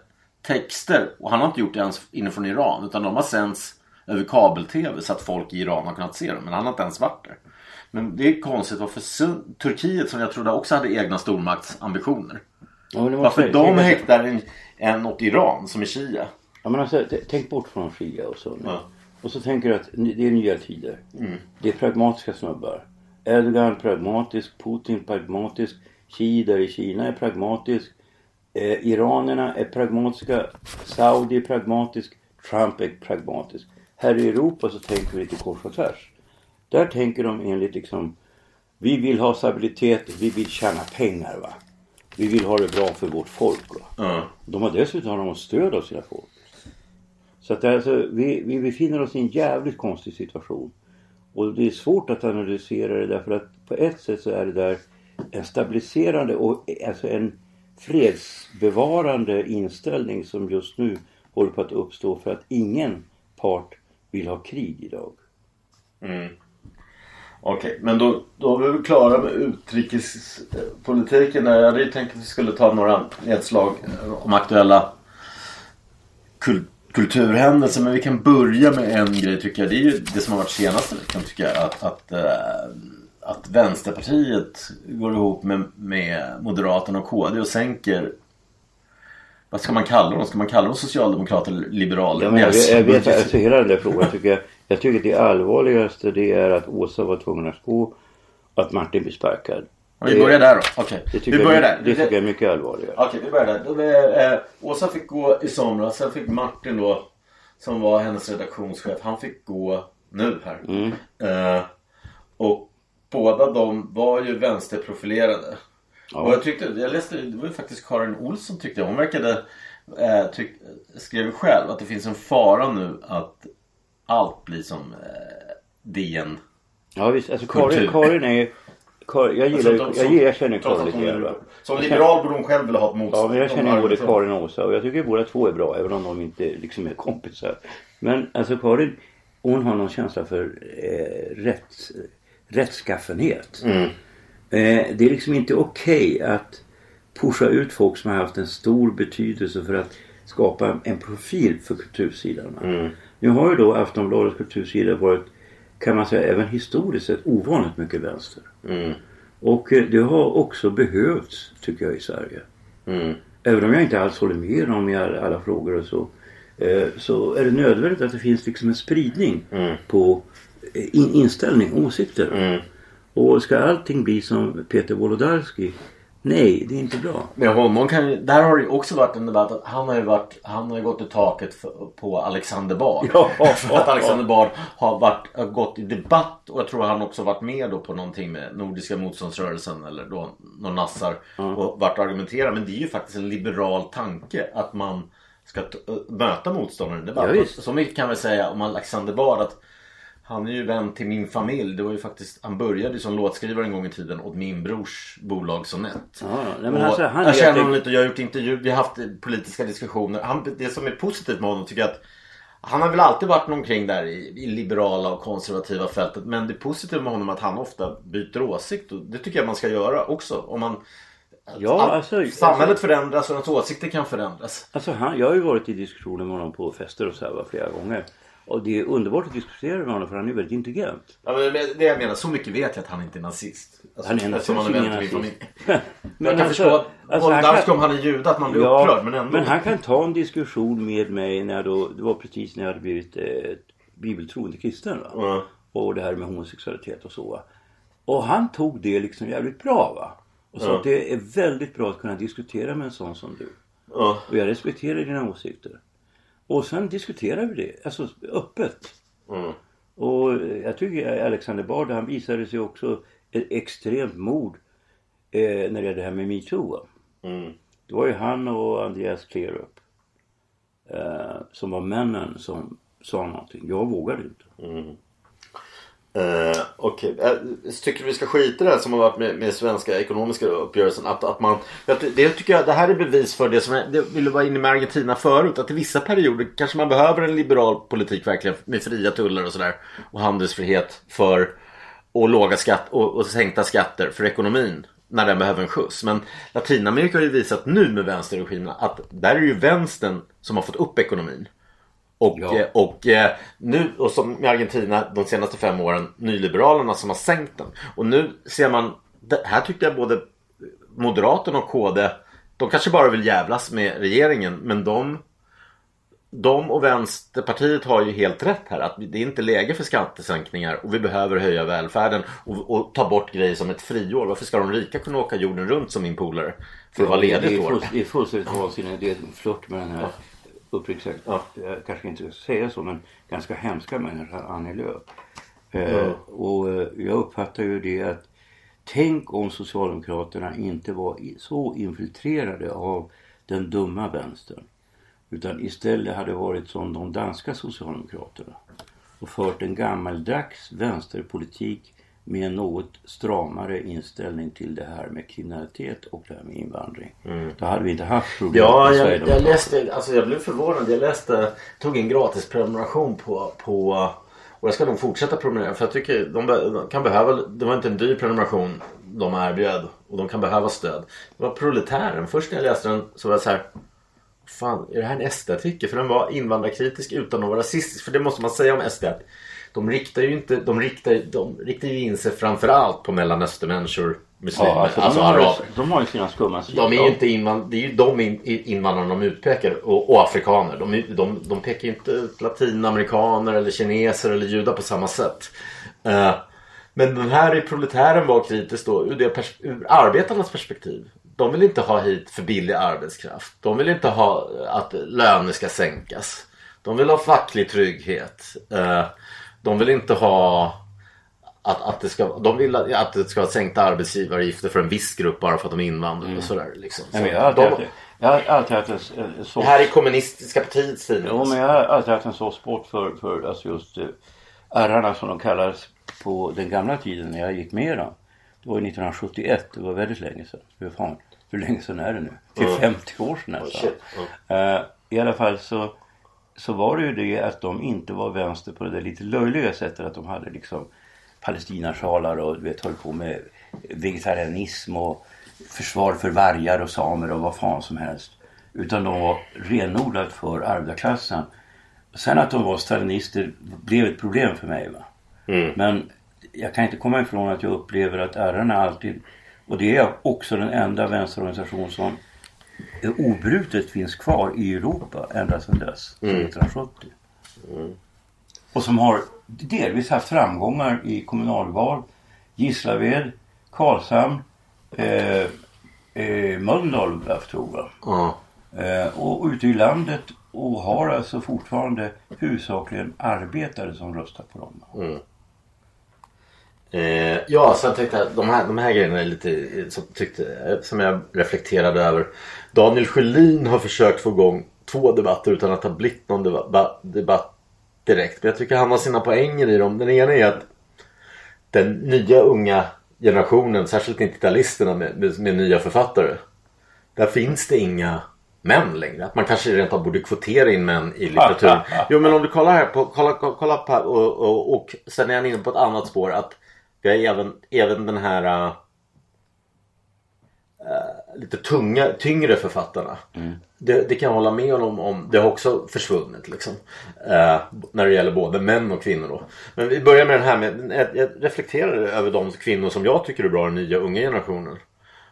Speaker 2: texter och han har inte gjort det ens inifrån Iran utan de har sänds över kabel-tv så att folk i Iran har kunnat se dem men han har inte ens varit där. Men det är konstigt varför Turkiet som jag trodde också hade egna stormaktsambitioner.
Speaker 4: Ja, det
Speaker 2: Varför de häktar en, en åt Iran som är Shia.
Speaker 4: Ja, men alltså, tänk bort från Shia och så.
Speaker 2: Ja.
Speaker 4: Och så tänker du att det är nya tider. Det är pragmatiska snubbar. Erdogan pragmatisk, Putin pragmatisk, Xi där i Kina är pragmatisk. Eh, Iranerna är pragmatiska, Saudi är pragmatisk, Trump är pragmatisk. Här i Europa så tänker vi lite kors och tvärs. Där tänker de enligt liksom, vi vill ha stabilitet, vi vill tjäna pengar va. vi vill ha det bra för vårt folk. Va?
Speaker 2: Ja.
Speaker 4: De har dessutom har de stöd av sina folk. Så att alltså, vi, vi befinner oss i en jävligt konstig situation. Och det är svårt att analysera det därför att på ett sätt så är det där en stabiliserande och alltså en fredsbevarande inställning som just nu håller på att uppstå för att ingen part vill ha krig idag. Mm.
Speaker 2: Okej, men då, då är vi väl klara med utrikespolitiken. där. Jag hade ju tänkt att vi skulle ta några nedslag om aktuella kulturer kulturhändelser. Men vi kan börja med en grej tycker jag. Det är ju det som har varit senaste veckan tycker jag. Att, att, eh, att Vänsterpartiet går ihop med, med Moderaterna och KD och sänker vad ska man kalla dem? Ska man kalla dem socialdemokrater eller liberaler?
Speaker 4: Ja, men jag,
Speaker 2: Deras
Speaker 4: jag vet
Speaker 2: budget-
Speaker 4: alltså hela den där frågan tycker jag. Jag tycker att det allvarligaste det är att Åsa var tvungen att gå och att Martin blir sparkad.
Speaker 2: Ja, vi börjar där då. Okej,
Speaker 4: Det
Speaker 2: vi börjar där.
Speaker 4: det tycker jag är mycket allvarligare.
Speaker 2: Okej, vi börjar där. Då, eh, Åsa fick gå i somras. Sen fick Martin då, som var hennes redaktionschef, han fick gå nu här.
Speaker 4: Mm.
Speaker 2: Eh, och båda de var ju vänsterprofilerade. Och jag tyckte, jag läste, det var ju faktiskt Karin Olsson tyckte jag. Hon verkade, eh, tyck, skrev ju själv att det finns en fara nu att allt blir som eh, DN.
Speaker 4: Ja visst, alltså. Karin, Karin är Jag gillar ju- jag, jag känner Karin lite grann.
Speaker 2: Som liberal borde hon själv vilja ha ett
Speaker 4: Ja,
Speaker 2: motstånd.
Speaker 4: men jag känner ju både. Karin och Åsa och jag tycker båda två är bra även om de inte liksom är kompisar. Men alltså Karin, hon har någon känsla för eh, rätt, rättskaffenhet. Eh, det är liksom inte okej att pusha ut folk som har haft en stor betydelse för att skapa en profil för kultursidan. Nu har ju då Aftonbladets kultursida varit, kan man säga, även historiskt sett ovanligt mycket vänster. Och eh, det har också behövts, tycker jag, i Sverige. Även om jag inte alls håller med dem i alla, frågor och så. Eh, så är det nödvändigt att det finns liksom en spridning på eh, in, inställning, åsikter. Och ska allting bli som Peter Wolodarski? Nej, det är inte bra.
Speaker 2: Med honom kan ju, där har det ju också varit en debatt att han har ju varit, han har gått i taket för, på Alexander Bard.
Speaker 4: Ja.
Speaker 2: för att Alexander Bard har varit, har gått i debatt och jag tror han också varit med då på någonting med Nordiska motståndsrörelsen eller då någon nassar och varit och argumenterat. Men det är ju faktiskt en liberal tanke att man ska möta motståndaren i debatt.
Speaker 4: Ja,
Speaker 2: så mycket kan vi säga om Alexander Bard att han är ju vän till min familj. Det var ju faktiskt, han började som låtskrivare en gång i tiden åt min brors bolag Sonett.
Speaker 4: Ja, nej, men alltså, han
Speaker 2: jag känner honom lite och jag har gjort intervju, vi har haft politiska diskussioner. Han, det som är positivt med honom tycker jag att han har väl alltid varit omkring där i, i liberala och konservativa fältet. Men det positiva med honom är att han ofta byter åsikt. Och det tycker jag man ska göra också. Om man,
Speaker 4: Ja,
Speaker 2: all-
Speaker 4: alltså-
Speaker 2: samhället
Speaker 4: alltså-
Speaker 2: förändras och ens åsikter kan förändras.
Speaker 4: Alltså han, jag har ju varit i diskussioner med honom på fester och så här flera gånger. Och det är underbart att diskutera med honom för han är väldigt intelligent.
Speaker 2: Ja, men det jag menar, så mycket vet jag att han inte är nazist. Alltså,
Speaker 4: Han är naturligtvis ingen nazist. Men
Speaker 2: jag kan
Speaker 4: alltså-
Speaker 2: förstå
Speaker 4: alltså, han kan-
Speaker 2: om han är jude att man blir upprörd. Men ändå.
Speaker 4: men han kan ta en diskussion med mig när då, det var precis när jag hade blivit eh, bibeltroende kristen. Va?
Speaker 2: Ja.
Speaker 4: Och det här med homosexualitet och så. Va? Och han tog det liksom jävligt bra. va. Och
Speaker 2: Ja.
Speaker 4: att det är väldigt bra att kunna diskutera med en sån som du.
Speaker 2: Ja.
Speaker 4: Och jag respekterar dina åsikter. Och sen diskuterar vi det, alltså öppet.
Speaker 2: Mm.
Speaker 4: Och jag tycker Alexander Bard, han visade sig också ett extremt mod eh, när det gäller det här med metoo.
Speaker 2: Mm.
Speaker 4: Det var ju han och Andreas Klerup eh, som var männen som sa någonting. Jag vågade inte.
Speaker 2: Eh, Okej, Eh, tycker du vi ska skita i det här som har varit med, med svenska ekonomiska uppgörelsen? Att, att man, jag det tycker jag, det här är bevis för det som jag det ville vara inne med Argentina förut. Att i vissa perioder kanske man behöver en liberal politik verkligen med fria tullar och sådär. Och handelsfrihet för och låga skatt och, och sänkta skatter för ekonomin. När den behöver en skjuts. Men Latinamerika har ju visat nu med vänsterregimerna att där är det ju vänstern som har fått upp ekonomin. Och,
Speaker 4: Ja.
Speaker 2: eh, och eh, nu, och som med Argentina de senaste fem åren, nyliberalerna som har sänkt den. Och nu ser man, det här tyckte jag både Moderaterna och KD, de kanske bara vill jävlas med regeringen, men de de och Vänsterpartiet har ju helt rätt här att det är inte läge för skattesänkningar och vi behöver höja välfärden och, och ta bort grejer som ett friår. Varför ska de rika kunna åka jorden runt som min polare? För att vara
Speaker 4: det,
Speaker 2: ledig
Speaker 4: är full, det är fullständigt vansinnigt. Det är en flört med den här, uppriktigt sagt,
Speaker 2: Ja.
Speaker 4: jag kanske inte ska säga så, men ganska hemska människan Annie Lööf. Eh, och eh, jag uppfattar ju det att Tänk om Socialdemokraterna inte var så infiltrerade av den dumma vänstern. Utan istället hade varit som de danska Socialdemokraterna. Och fört en gammaldags vänsterpolitik med en något stramare inställning till det här med kriminalitet och det här med invandring. Då hade vi inte haft problem
Speaker 2: Ja, jag, jag läste, alltså jag blev förvånad. Jag läste, tog en gratis prenumeration på, på och jag ska nog fortsätta prenumerera för jag tycker de kan behöva, det var inte en dyr prenumeration de erbjöd och de kan behöva stöd. Det var Proletären. Först när jag läste den så var jag så här Fan, är det här en SD-artikel? För den var invandrarkritisk utan att vara rasistisk. För det måste man säga om SD. De riktar ju inte, de riktar, de riktar ju in sig framförallt på mellanöstermänniskor, muslimer,
Speaker 4: Ja, alltså,
Speaker 2: alltså
Speaker 4: de, har,
Speaker 2: araber.
Speaker 4: ju- de har ju sina skumma.
Speaker 2: De är ju inte invand- det är ju de in- invandrarna de utpekar och, och afrikaner. De, de, de pekar ju inte ut latinamerikaner eller kineser eller judar på samma sätt. Eh, men den här i proletären var kritisk då ur, det pers- ur arbetarnas perspektiv. De vill inte ha hit för billig arbetskraft. De vill inte ha att löner ska sänkas. De vill ha facklig trygghet. Eh, de vill inte ha att, att, det ska, de vill att, det ska vara sänkta arbetsgivaravgifter för en viss grupp bara för att de är invandrare och sådär. Liksom.
Speaker 4: Nej,
Speaker 2: Så
Speaker 4: men jag har alltid
Speaker 2: de,
Speaker 4: haft, jag har alltid haft en, så...
Speaker 2: det här är kommunistiska partiets tidning.
Speaker 4: Jo, men jag har alltid haft en så sport för, för alltså just eh, ärrarna som de kallades på den gamla tiden när jag gick med dem. Det var ju 1971, det var väldigt länge sedan. Hur fan, hur länge sedan är det nu? Det är 50 år sedan nästan.
Speaker 2: shit.
Speaker 4: Eh, I alla fall så, så var det ju det att de inte var vänster på det där lite löjliga sättet att de hade liksom palestinasjalar och du vet höll på med vegetarianism och försvar för vargar och samer och vad fan som helst. Utan de var renodlat för arbetarklassen. Sen att de var stalinister blev ett problem för mig. Va? Men jag kan inte komma ifrån att jag upplever att ärarna alltid, och det är också den enda vänsterorganisation som obrutet finns kvar i Europa ända sedan dess, sedan 1970. Och som har delvis haft framgångar i kommunalval, Gislaved, Karlshamn, eh, eh, Mölndal tror jag.
Speaker 2: Ja.
Speaker 4: Eh, och ute i landet och har alltså fortfarande huvudsakligen arbetare som röstar på dem.
Speaker 2: Eh, ja, sen tänkte jag de här, de här grejerna är lite som, tyckte, som jag reflekterade över. Daniel Sjölin har försökt få igång två debatter utan att har blivit någon debatt, debatt direkt. Men jag tycker han har sina poänger i dem. Den ena är att den nya unga generationen, särskilt 90-talisterna med, med, med nya författare. Där finns det inga män längre. Att man kanske rent av borde kvotera in män i litteraturen. Jo men om du kollar här på, kolla, kolla, på här och, och, och sen är han inne på ett annat spår att vi har även, även den här äh, äh, lite tunga, tyngre författarna. Det, det kan jag hålla med honom om. Det har också försvunnit liksom. Äh, när det gäller både män och kvinnor då. Men vi börjar med den här med, jag, jag reflekterar över de kvinnor som jag tycker är bra, den nya unga generationen.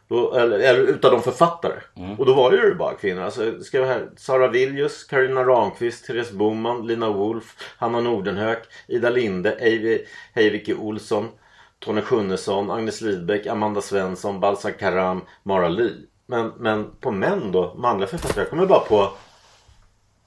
Speaker 2: Då, eller, eller utav de författare. Och då var det ju bara kvinnor. Alltså, ska vi här, Sara Villius, Carolina Ramqvist, Therese Boman, Lina Wolf, Hanna Nordenhök, Ida Linde, Eivi Heivike Olsson, Tone Schunnesson, Agnes Lidbeck, Amanda Svensson, Balsa Karam, Mara Li. Men, men på män då, manliga författare. Jag kommer bara på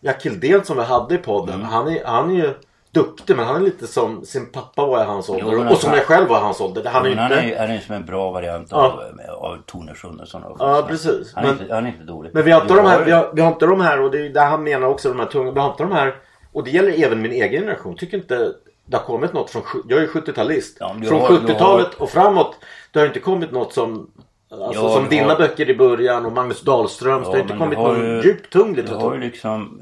Speaker 2: Jack Hildén som vi hade i podden. Han, är, han är ju duktig men han är lite som sin pappa var i hans ålder.
Speaker 4: men
Speaker 2: och
Speaker 4: alltså-
Speaker 2: som jag själv var i hans ålder. Han är
Speaker 4: Men han
Speaker 2: inte...
Speaker 4: är, han är som en bra variant
Speaker 2: Ja.
Speaker 4: av, av Tone Schunnesson.
Speaker 2: Ja, precis.
Speaker 4: Han är,
Speaker 2: Men-
Speaker 4: inte, han är inte dålig.
Speaker 2: Men vi har inte de här, vi har, vi har inte de här och det är där han menar också de här tunga. Vi har inte de här och det gäller även min egen generation. Tycker inte det har kommit något från, jag är 70-talist.
Speaker 4: Ja,
Speaker 2: från
Speaker 4: har- du
Speaker 2: 70-talet och framåt. Det har inte kommit något som Alltså
Speaker 4: Ja,
Speaker 2: som dina
Speaker 4: har-
Speaker 2: böcker i början och Magnus Dahlströms. det har inte kommit
Speaker 4: har
Speaker 2: någon
Speaker 4: ju-
Speaker 2: djupt tung
Speaker 4: Du har ju
Speaker 2: litteratur.
Speaker 4: liksom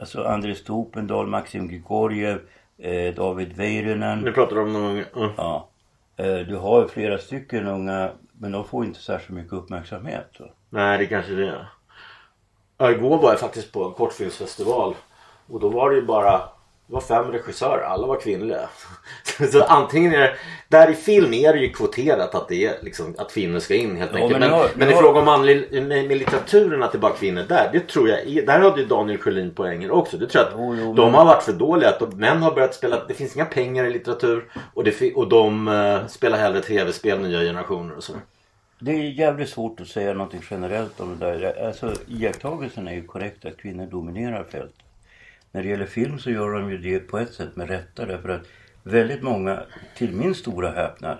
Speaker 4: alltså Andres Topendal, Maxim Grigoriev, eh, David Väyrynen.
Speaker 2: Nu pratar du om någon mm.
Speaker 4: Ja. Eh, du har ju flera stycken unga men de får inte särskilt mycket uppmärksamhet. Så.
Speaker 2: Nej, det kanske det är. Ja, igår var jag faktiskt på en kortfilmsfestival. Och då var det ju bara det var fem regissörer, alla var kvinnliga. Så antingen är det, där i film är det ju kvoterat att det är liksom att kvinnor ska in helt
Speaker 4: Ja,
Speaker 2: enkelt.
Speaker 4: men
Speaker 2: Men,
Speaker 4: nu har-
Speaker 2: men i
Speaker 4: har-
Speaker 2: fråga om manlig, med, med litteraturen att det är bara kvinnor där. Det tror jag, är- där hade ju Daniel Sjölin poänger också. Det tror jag att
Speaker 4: Jo, jo,
Speaker 2: de
Speaker 4: men-
Speaker 2: har varit för dåliga. Att de, män har börjat spela, det finns inga pengar i litteratur. Och, det, och de eh, spelar hellre tv-spel, nya generationer och så.
Speaker 4: Det är jävligt svårt att säga någonting generellt om det där. Alltså iakttagelsen är ju korrekt att kvinnor dominerar fältet. När det gäller film så gör de ju det på ett sätt med rätta därför att väldigt många, till min stora häpnad,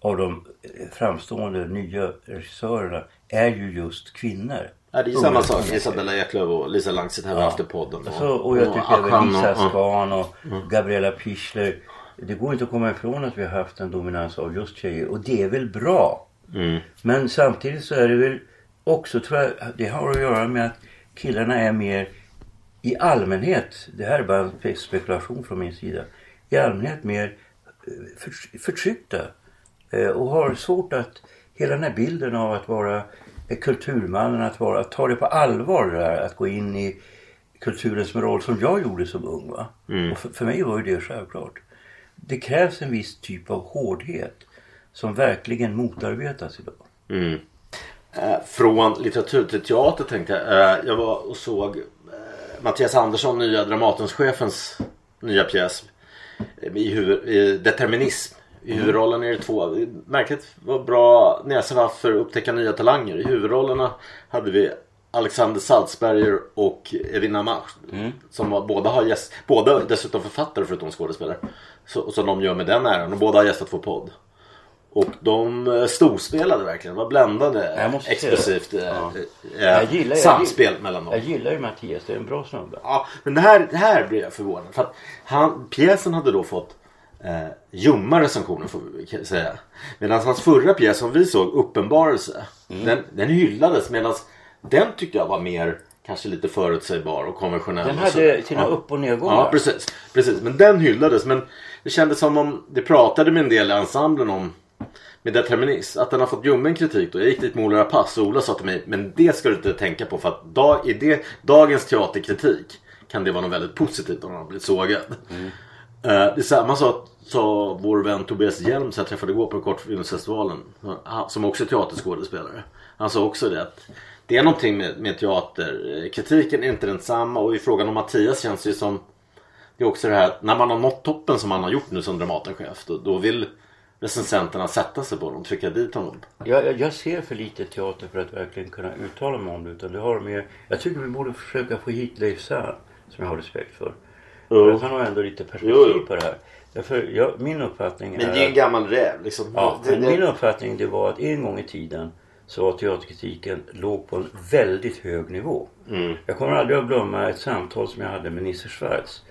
Speaker 4: av de eh, framstående nya regissörerna är ju just kvinnor.
Speaker 2: Ja, det är samma sak. Isabella Eklöf och Lisa Langset har vi haft i podden.
Speaker 4: Alltså, och jag tycker även Lisa
Speaker 2: och- ja.
Speaker 4: Skan och Gabriella Pichler. Det går inte att komma ifrån att vi har haft en dominans av just tjejer och det är väl bra.
Speaker 2: Mm.
Speaker 4: Men samtidigt så är det väl också, tror jag, det har att göra med att killarna är mer i allmänhet, det här är bara en spekulation från min sida, i allmänhet mer eh, för, förtryckta eh, och har svårt att, hela den här bilden av att vara kulturmannen, att, vara, att ta det på allvar det där, att gå in i kulturens roll som jag gjorde som ung. Va? Och för, för mig var ju det självklart. Det krävs en viss typ av hårdhet som verkligen motarbetas idag.
Speaker 2: Mm. Eh, Från litteratur till teater tänkte jag. Jag var och såg Mattias Andersson, nya Dramatenschefens nya pjäs. I huvud, i Determinism. I huvudrollen är det två. Märkligt vad bra näsa haft för att upptäcka nya talanger. I huvudrollerna hade vi Alexander Salzberger och Evin Amach. Som var, båda har gäst, båda dessutom författare förutom skådespelare. Så, som de gör med den äran. Och båda har gästat vår podd. Och de eh, storspelade verkligen. var bländande. Explosivt eh,
Speaker 4: Ja.
Speaker 2: eh,
Speaker 4: jag
Speaker 2: samspel mellan dem.
Speaker 4: Jag gillar ju Mattias, det är en bra snubbe.
Speaker 2: Ja, men det här, det här blir jag förvånad. För att han, pjäsen hade då fått eh, ljumma recensioner får vi säga. Medan hans förra pjäs som vi såg, Uppenbarelse.
Speaker 4: Mm.
Speaker 2: Den, den hyllades medan den tyckte jag var mer kanske lite förutsägbar och konventionell.
Speaker 4: Den hade sina
Speaker 2: ja.
Speaker 4: upp och nedgångar.
Speaker 2: Ja precis, precis. Men den hyllades. Men det kändes som om det pratade med en del i ensemblen om med determinism. Att den har fått ljummen kritik då. Jag gick dit med Ola Rapace och Ola sa till mig Men det ska du inte tänka på för att dag, i det, dagens teaterkritik kan det vara något väldigt positivt om man har blivit sågad.
Speaker 4: Mm.
Speaker 2: Eh, det är samma sak sa vår vän Tobias Hjelm som jag träffade igår på Kortfilmsfestivalen. Som också är teaterskådespelare. Han sa också det att det är någonting med, med teater. Kritiken är inte densamma och i frågan om Mattias känns det ju som det är också det här att när man har nått toppen som man har gjort nu som Dramatenchef då, då vill recensenterna sätta sig på dem, trycka dit honom.
Speaker 4: Jag, jag, jag ser för lite teater för att verkligen kunna uttala mig om det. Utan det har mer, jag tycker vi borde försöka få hit Leif Zahn, som jag har respekt för. För att han har ändå lite perspektiv
Speaker 2: Jo, jo.
Speaker 4: på det här. Därför, jag, min uppfattning
Speaker 2: Men
Speaker 4: är...
Speaker 2: det är en gammal räv liksom.
Speaker 4: Ja,
Speaker 2: det,
Speaker 4: men
Speaker 2: det,
Speaker 4: min uppfattning det var att en gång i tiden så var teaterkritiken låg på en väldigt hög nivå.
Speaker 2: Mm.
Speaker 4: Jag kommer aldrig att glömma ett samtal som jag hade med Nisse Schwarz.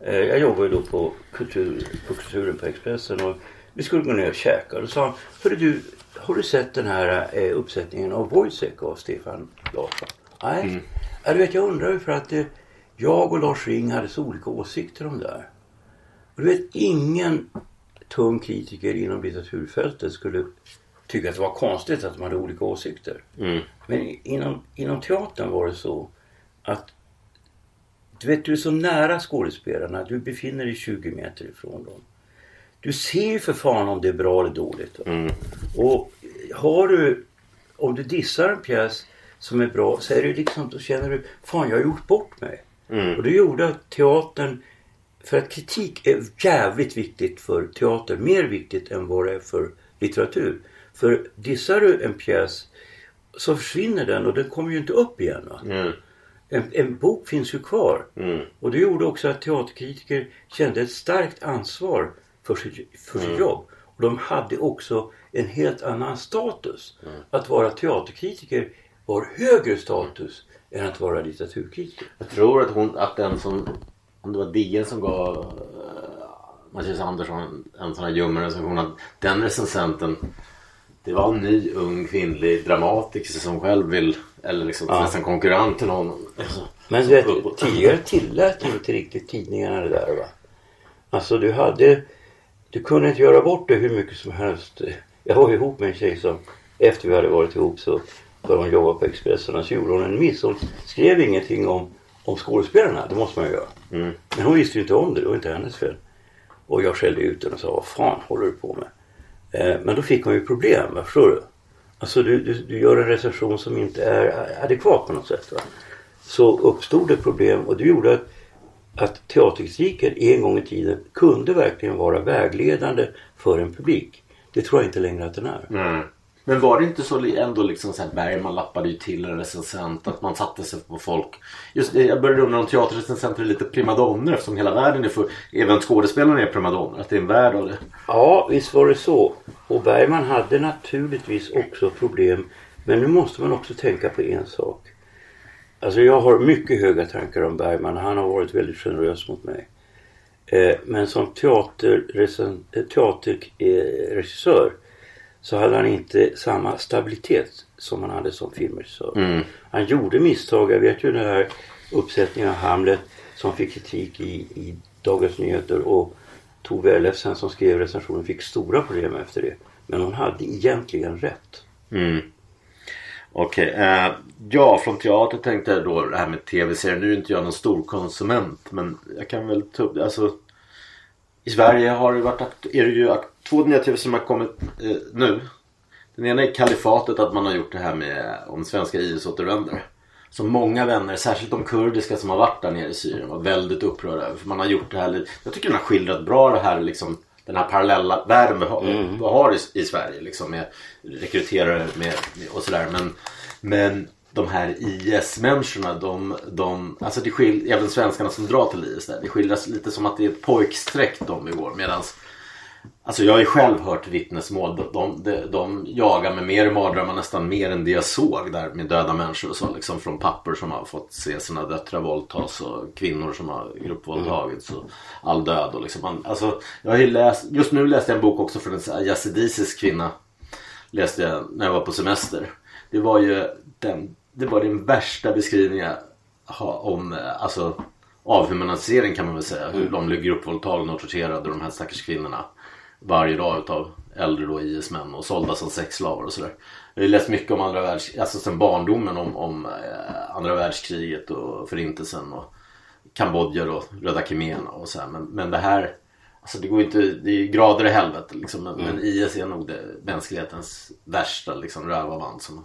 Speaker 4: Eh, Jag jobbar ju då på, kultur, på Kulturen på Expressen och vi skulle gå ner och käka. Och då sa han, Hörru du, har du sett den här eh, uppsättningen av Wojciech av Stefan Larsson? Nej. Ja, du vet, jag undrar ju för att eh, jag och Lars Ring hade så olika åsikter om det där. Och du vet, ingen tung kritiker inom litteraturfältet skulle tycka att det var konstigt att de hade olika åsikter.
Speaker 2: Mm.
Speaker 4: Men inom, inom teatern var det så att du vet, du är så nära skådespelarna. Du befinner dig 20 meter ifrån dem. Du ser ju för fan om det är bra eller dåligt. va? Och har du, om du dissar en pjäs som är bra så är det liksom, då känner du, fan jag har gjort bort mig. Och det gjorde att teatern, för att kritik är jävligt viktigt för teater, mer viktigt än vad det är för litteratur. För dissar du en pjäs så försvinner den och den kommer ju inte upp igen.
Speaker 2: Mm.
Speaker 4: En, en bok finns ju kvar.
Speaker 2: Mm.
Speaker 4: Och det gjorde också att teaterkritiker kände ett starkt ansvar för sitt, för sitt jobb. Och de hade också en helt annan status. Att vara teaterkritiker var högre status än att vara litteraturkritiker.
Speaker 2: Jag tror att, hon, att den som, om det var DN som gav uh, Mattias Andersson en, sån här ljummen recension. Att den recensenten det var en ny ung kvinnlig dramatiker som själv vill, eller liksom
Speaker 4: Ja.
Speaker 2: nästan konkurrent till honom. Alltså,
Speaker 4: Men du vet, tidigare tillät inte riktigt tidningarna det där va. Alltså du hade, du kunde inte göra bort det hur mycket som helst. Jag var ihop med en tjej som, efter vi hade varit ihop så började hon jobba på Expressen och så gjorde hon en miss. Hon skrev ingenting om, om skådespelarna, det måste man ju göra. Men hon visste ju inte om det, det var inte hennes fel. Och jag skällde ut henne och sa, vad fan håller du på med? Eh, men då fick hon ju problem, förstår du? Alltså du, du, du gör en recension som inte är adekvat på något sätt. Va? Så uppstod det problem och det gjorde att, att teaterkritiken en gång i tiden kunde verkligen vara vägledande för en publik. Det tror jag inte längre att den är.
Speaker 2: nej. Men var det inte så ändå liksom så här Bergman lappade ju till en recensent att man satte sig på folk. Just det, jag började undra om teaterrecensenter är lite primadonner eftersom hela världen är för, även skådespelarna är primadonner. Att det är en värld av det.
Speaker 4: Ja, visst var det så. Och Bergman hade naturligtvis också problem. Men nu måste man också tänka på en sak. Alltså jag har mycket höga tankar om Bergman. Han har varit väldigt generös mot mig. Eh, men som eh, teaterregissör så hade han inte samma stabilitet som han hade som filmregissör. Han gjorde misstag. Jag vet ju den här uppsättningen av Hamlet som fick kritik i, i Dagens Nyheter och Tove Ellefsen som skrev recensionen fick stora problem efter det. Men hon hade egentligen rätt.
Speaker 2: Okej, eh, ja från teater tänkte jag då det här med tv-serier. Nu är inte jag någon stor konsument men jag kan väl ta upp det. Alltså, I Sverige har det varit akt- är det ju akt- två nya tv som har kommit eh, nu. Den ena är Kalifatet att man har gjort det här med om svenska IS-återvändare. Så många vänner, särskilt de kurdiska som har varit där nere i Syrien var väldigt upprörda över. För man har gjort det här lite, jag tycker den har skildrat bra det här liksom den här parallella världen vi har, vi har i, i Sverige liksom med rekryterare med, med, och sådär. Men, men de här IS-människorna, de, de, alltså det skil, även svenskarna som drar till IS där, det skildras lite som att det är ett pojkstreck de begår. Medans Alltså jag har ju själv hört vittnesmål. De, de, de, jagar med mer mardrömmar nästan mer än det jag såg där med döda människor och så. Liksom från pappor som har fått se sina döttrar våldtas och kvinnor som har gruppvåldtagits och all död. Och liksom man, alltså, jag har ju läst, just nu läste jag en bok också från en yazidisisk kvinna. Läste jag när jag var på semester. Det var ju den, det var den värsta beskrivningen om alltså, avhumanisering kan man väl säga. Hur de blev gruppvåldtagna och torterade de här stackars kvinnorna varje dag utav äldre då IS-män och sålda som sexslavar och sådär. Jag har läst mycket om andra världskriget, alltså sen barndomen om, om eh, andra världskriget och förintelsen och Kambodja och Röda khmererna och så här. Men, men det här, alltså det går inte, det är grader i helvetet liksom. Men, men IS är nog det mänsklighetens värsta liksom rövavant som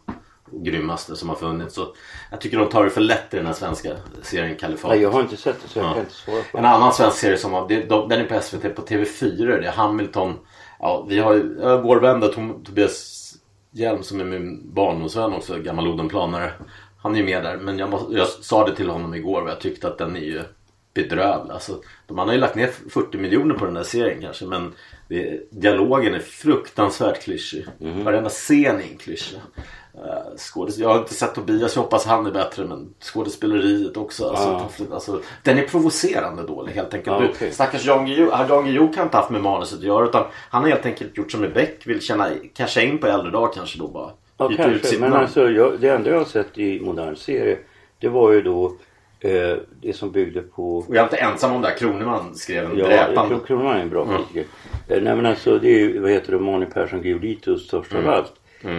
Speaker 2: grymmaste som har funnits. Så jag tycker de tar det för lätt i den här svenska serien Kalifat.
Speaker 4: Nej, jag har inte sett det så jag
Speaker 2: Ja.
Speaker 4: kan inte svara på
Speaker 2: En
Speaker 4: det.
Speaker 2: annan svensk serie som det, de, den är på SVT på TV4. Det är Hamilton. Ja, vi har ju vår vän där, Tom, Tobias Hjelm som är min barndomsvän också, gammal Odenplanare. Han är ju med där. Men jag, måste, jag sa det till honom igår och jag tyckte att den är ju bedrövlig. Alltså, de, har ju lagt ner 40 miljoner på den där serien kanske men det, dialogen är fruktansvärt klyschig. Varenda scen är en klyscha. Uh, skådes, jag har inte sett Tobias, jag hoppas han är bättre men skådespeleriet också. Alltså, alltså, den är provocerande dålig helt enkelt.
Speaker 4: Ja,
Speaker 2: Du,
Speaker 4: okej.
Speaker 2: Stackars Jan Guillou kan inte haft med manuset att göra utan han har helt enkelt gjort som med Beck, vill tjäna, casha in på äldre dag kanske då bara.
Speaker 4: Ja,
Speaker 2: Byta ut
Speaker 4: kanske.
Speaker 2: sitt
Speaker 4: Men
Speaker 2: namn.
Speaker 4: alltså, jag, det enda jag har sett i modern serie det var ju då eh, det som byggde på
Speaker 2: Och jag är inte ensam om det här. Kroneman skrev en
Speaker 4: Ja,
Speaker 2: dräpande.
Speaker 4: Kron- Kronan är en bra
Speaker 2: Mm.
Speaker 4: kritiker. Eh, Nej men alltså det är ju, vad heter det, Mani Persson Giolitos största
Speaker 2: Mm.
Speaker 4: allt.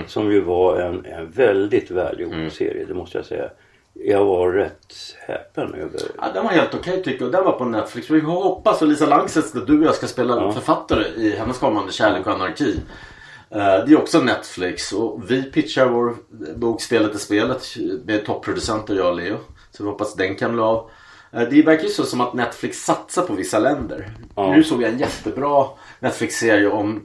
Speaker 4: Som ju var en, en väldigt välgjord
Speaker 2: Mm.
Speaker 4: serie, det måste jag säga. Jag var rätt häpen över...
Speaker 2: Ja, den var helt okej tycker jag. Den var på Netflix. Vi hoppas att Lisa Langset, att du och jag ska spela författare i hennes kommande Kärlek och anarki. Eh, Det är också Netflix och vi pitchar vår bok Spelet är spelet med topproducenter jag och Leo. Så vi hoppas den kan bli av. Eh, Det verkar ju så som att Netflix satsar på vissa länder.
Speaker 4: Ja.
Speaker 2: Nu såg jag en jättebra Netflix-serie om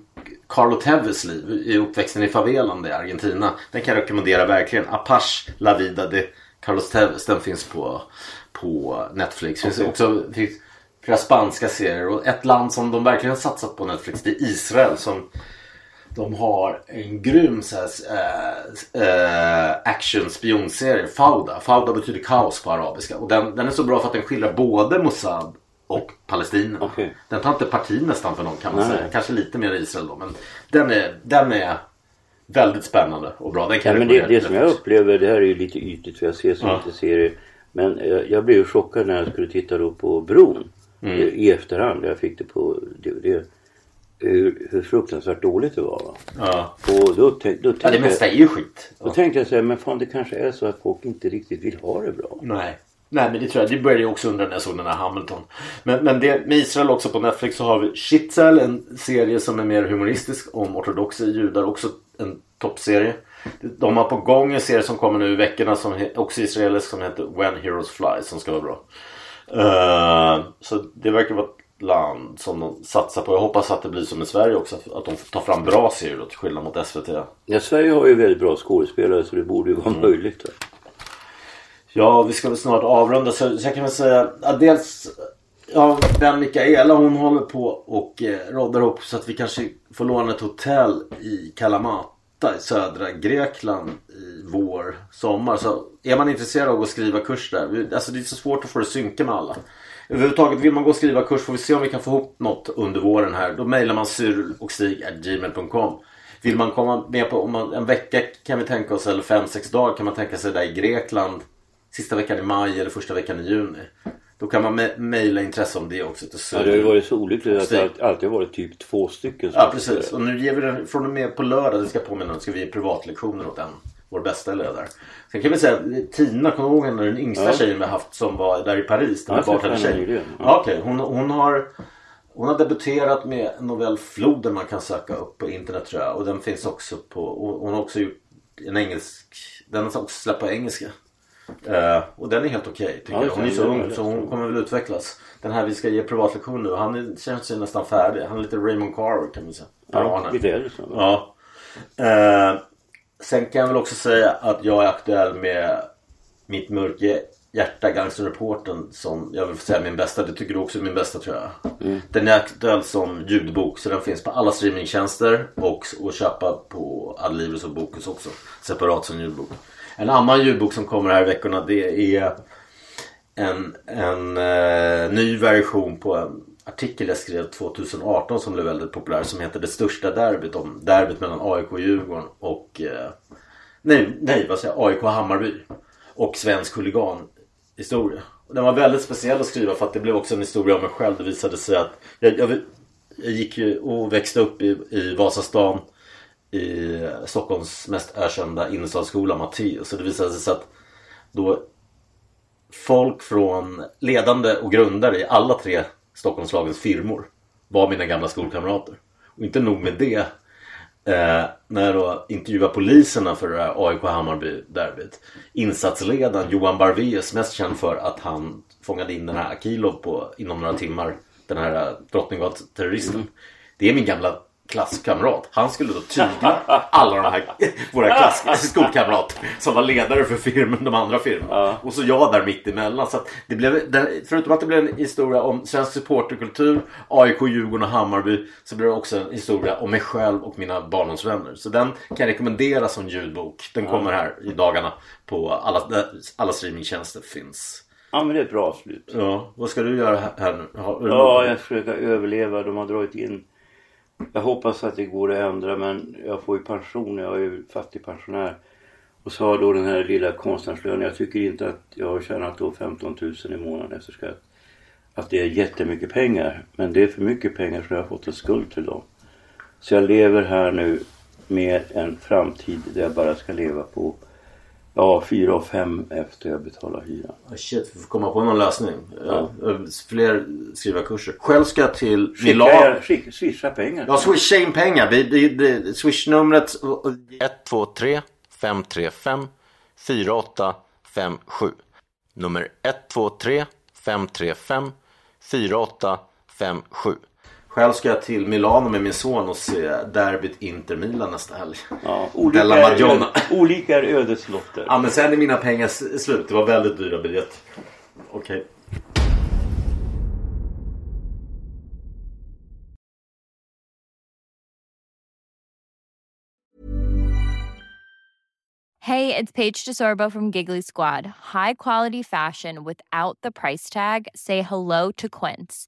Speaker 2: Carlo Tevez liv i uppväxten i favelan i Argentina. Den kan jag rekommendera verkligen. Apache La Vida de Carlos Tevez. Den finns på, på Netflix. Finns
Speaker 4: Okej.
Speaker 2: också finns flera spanska serier. Och ett land som de verkligen har satsat på Netflix det är Israel. som de har en grym så här, äh, action spionserie, Fauda. Fauda betyder kaos på arabiska. Och den, den är så bra för att den skildrar både Mossad och Palestina.
Speaker 4: Okej.
Speaker 2: Den tar inte parti nästan för någon kan man
Speaker 4: Nej.
Speaker 2: säga. Kanske lite mer Israel då. Men den är, den är väldigt spännande och bra. Den kan
Speaker 4: Ja, men
Speaker 2: jag
Speaker 4: det, det som jag upplever, det här är ju lite ytligt för jag ser så
Speaker 2: Ja.
Speaker 4: lite serier. Men eh, jag blev ju chockad när jag skulle titta då på Bron.
Speaker 2: Mm.
Speaker 4: I, I efterhand. Jag fick det på DVD. Hur, hur fruktansvärt dåligt det var. Va?
Speaker 2: Ja.
Speaker 4: Och då, tänk, då
Speaker 2: ja, det mesta är
Speaker 4: jag,
Speaker 2: ju skit.
Speaker 4: då tänkte jag så här, men fan det kanske är så att folk inte riktigt vill ha det bra.
Speaker 2: Nej. Nej men det tror jag, det började jag också undra när jag såg den här Hamilton. Men, men det, med Israel också på Netflix så har vi Shitzel, en serie som är mer humoristisk om ortodoxa judar. Också en toppserie. De har på gång en serie som kommer nu i veckorna som också israelisk som heter When Heroes Fly som ska vara bra. Eh, så det verkar vara ett land som de satsar på. Jag hoppas att det blir som i Sverige också. Att, att de tar fram bra serier då, till skillnad mot SVT.
Speaker 4: Ja, Sverige har ju väldigt bra skådespelare så det borde ju vara
Speaker 2: Mm.
Speaker 4: möjligt. Va?
Speaker 2: Ja, vi ska väl snart avrunda. Så, så jag kan väl säga att dels Ja, den Mikaela hon håller på och eh, roddar ihop så att vi kanske får låna ett hotell i Kalamata i södra Grekland i vår, sommar. Så är man intresserad av att gå och skriva kurs där. vi- Alltså det är så svårt att få det synka med alla. Överhuvudtaget vill man gå och skriva kurs får vi se om vi kan få ihop något under våren här. Då mejlar man cyrilochstig.gmail.com Vill man komma med på om man, en vecka kan vi tänka oss eller fem, sex dagar kan man tänka sig där i Grekland sista veckan i maj eller första veckan i juni. Då kan man me- mejla intresse om det också till
Speaker 4: Ja, det har ju varit så olyckligt att det alltid- har varit typ två stycken.
Speaker 2: Ja precis. Och nu ger vi den från och med på lördag, det ska jag påminna om, ska vi ge privatlektioner åt en. Vår bästa ledare. Sen kan vi säga Tina, kommer du ihåg? Den yngsta
Speaker 4: Ja.
Speaker 2: tjejen vi har haft som var där i Paris. Den
Speaker 4: Ja,
Speaker 2: där bartendertjejen.
Speaker 4: Ja.
Speaker 2: Ja, okej. Hon, hon har hon har debuterat med novell Floden man kan söka upp på internet tror jag. Och den finns också på, hon har också gjort en engelsk, den har också släppt på engelska. Eh, och den är helt okej tycker
Speaker 4: Ja,
Speaker 2: jag. Hon är så ung så hon kommer väl utvecklas. Den här vi ska ge privatlektion nu. Han är, känns ju nästan färdig. Han är lite Raymond Carver kan man säga.
Speaker 4: Ja, lite äldre så.
Speaker 2: Ja. Eh, sen kan jag väl också säga att jag är aktuell med Mitt mörka hjärta, Gangsterreporten som jag vill säga min bästa. Det tycker du också är min bästa tror jag. Den är aktuell som ljudbok så den finns på alla streamingtjänster och att köpa på Adlibris och Bokus också. Separat som ljudbok. En annan ljudbok som kommer här i veckorna det är en, en eh, ny version på en artikel jag skrev 2018 som blev väldigt populär som heter Det största derbyt om derbyt mellan AIK och Djurgården och eh, nej, nej vad säger jag, AIK och Hammarby och svensk huliganhistoria. Den var väldigt speciell att skriva för att det blev också en historia om mig själv. Det visade sig att jag, jag, jag gick ju och växte upp i, i Vasastan i Stockholms mest ökända innerstadsskola Matteus. Så det visade sig att då folk från ledande och grundare i alla tre Stockholmslagens firmor var mina gamla skolkamrater. Och inte nog med det. Eh, när jag då intervjuade poliserna för det här AIK Hammarby-derbyt. Insatsledaren Johan Barveus, mest känd för att han fångade in den här Akilov på, inom några timmar. Den här eh, Drottninggatan-terroristen. Det är min gamla klasskamrat. Han skulle då tygla alla de här våra klass, skolkamrater som var ledare för firmen, de andra firmorna. Och så jag där mitt emellan. Så det blev, förutom att det blev en historia om svensk supporterkultur, AIK, Djurgården och Hammarby så blev det också en historia om mig själv och mina barndomsvänner. Så den kan jag rekommendera som ljudbok. Den kommer här i dagarna på alla, alla streamingtjänster finns.
Speaker 4: Ja men det är ett bra avslut.
Speaker 2: Ja, vad ska du göra här- nu? Har,
Speaker 4: Ja, jag försöker överleva. De har dragit in. Jag hoppas att det går att ändra men jag får ju pension. Jag är ju fattigpensionär. Och så har då den här lilla konstnärslönen. Jag tycker inte att jag har tjänat då 15 000 i månaden efter skatt. Att det är jättemycket pengar. Men det är för mycket pengar så jag har fått en skuld till dem. Så jag lever här nu med en framtid där jag bara ska leva på ja, fyra och fem efter jag betalar hyran.
Speaker 2: Shit, vi får komma på någon lösning. Ja. Fler skrivarkurser. Själv ska jag till Milano.
Speaker 4: swisha pengar.
Speaker 2: Ja, swisha in pengar. Vi, vi, det, swishnumret 123 535 4857. Nummer 123 535 4857. Själv ska jag till Milano med min son och se derbyt Inter Milan nästa helg.
Speaker 4: Ja, olika,
Speaker 2: Della Madonna.
Speaker 4: är, olika är ödeslotter.
Speaker 2: Ja men sen är mina pengar slut. Det var väldigt dyra biljetter. Okej.
Speaker 6: Hey, it's Paige DeSorbo from Giggly Squad. High quality fashion without the price tag. Say hello to Quince.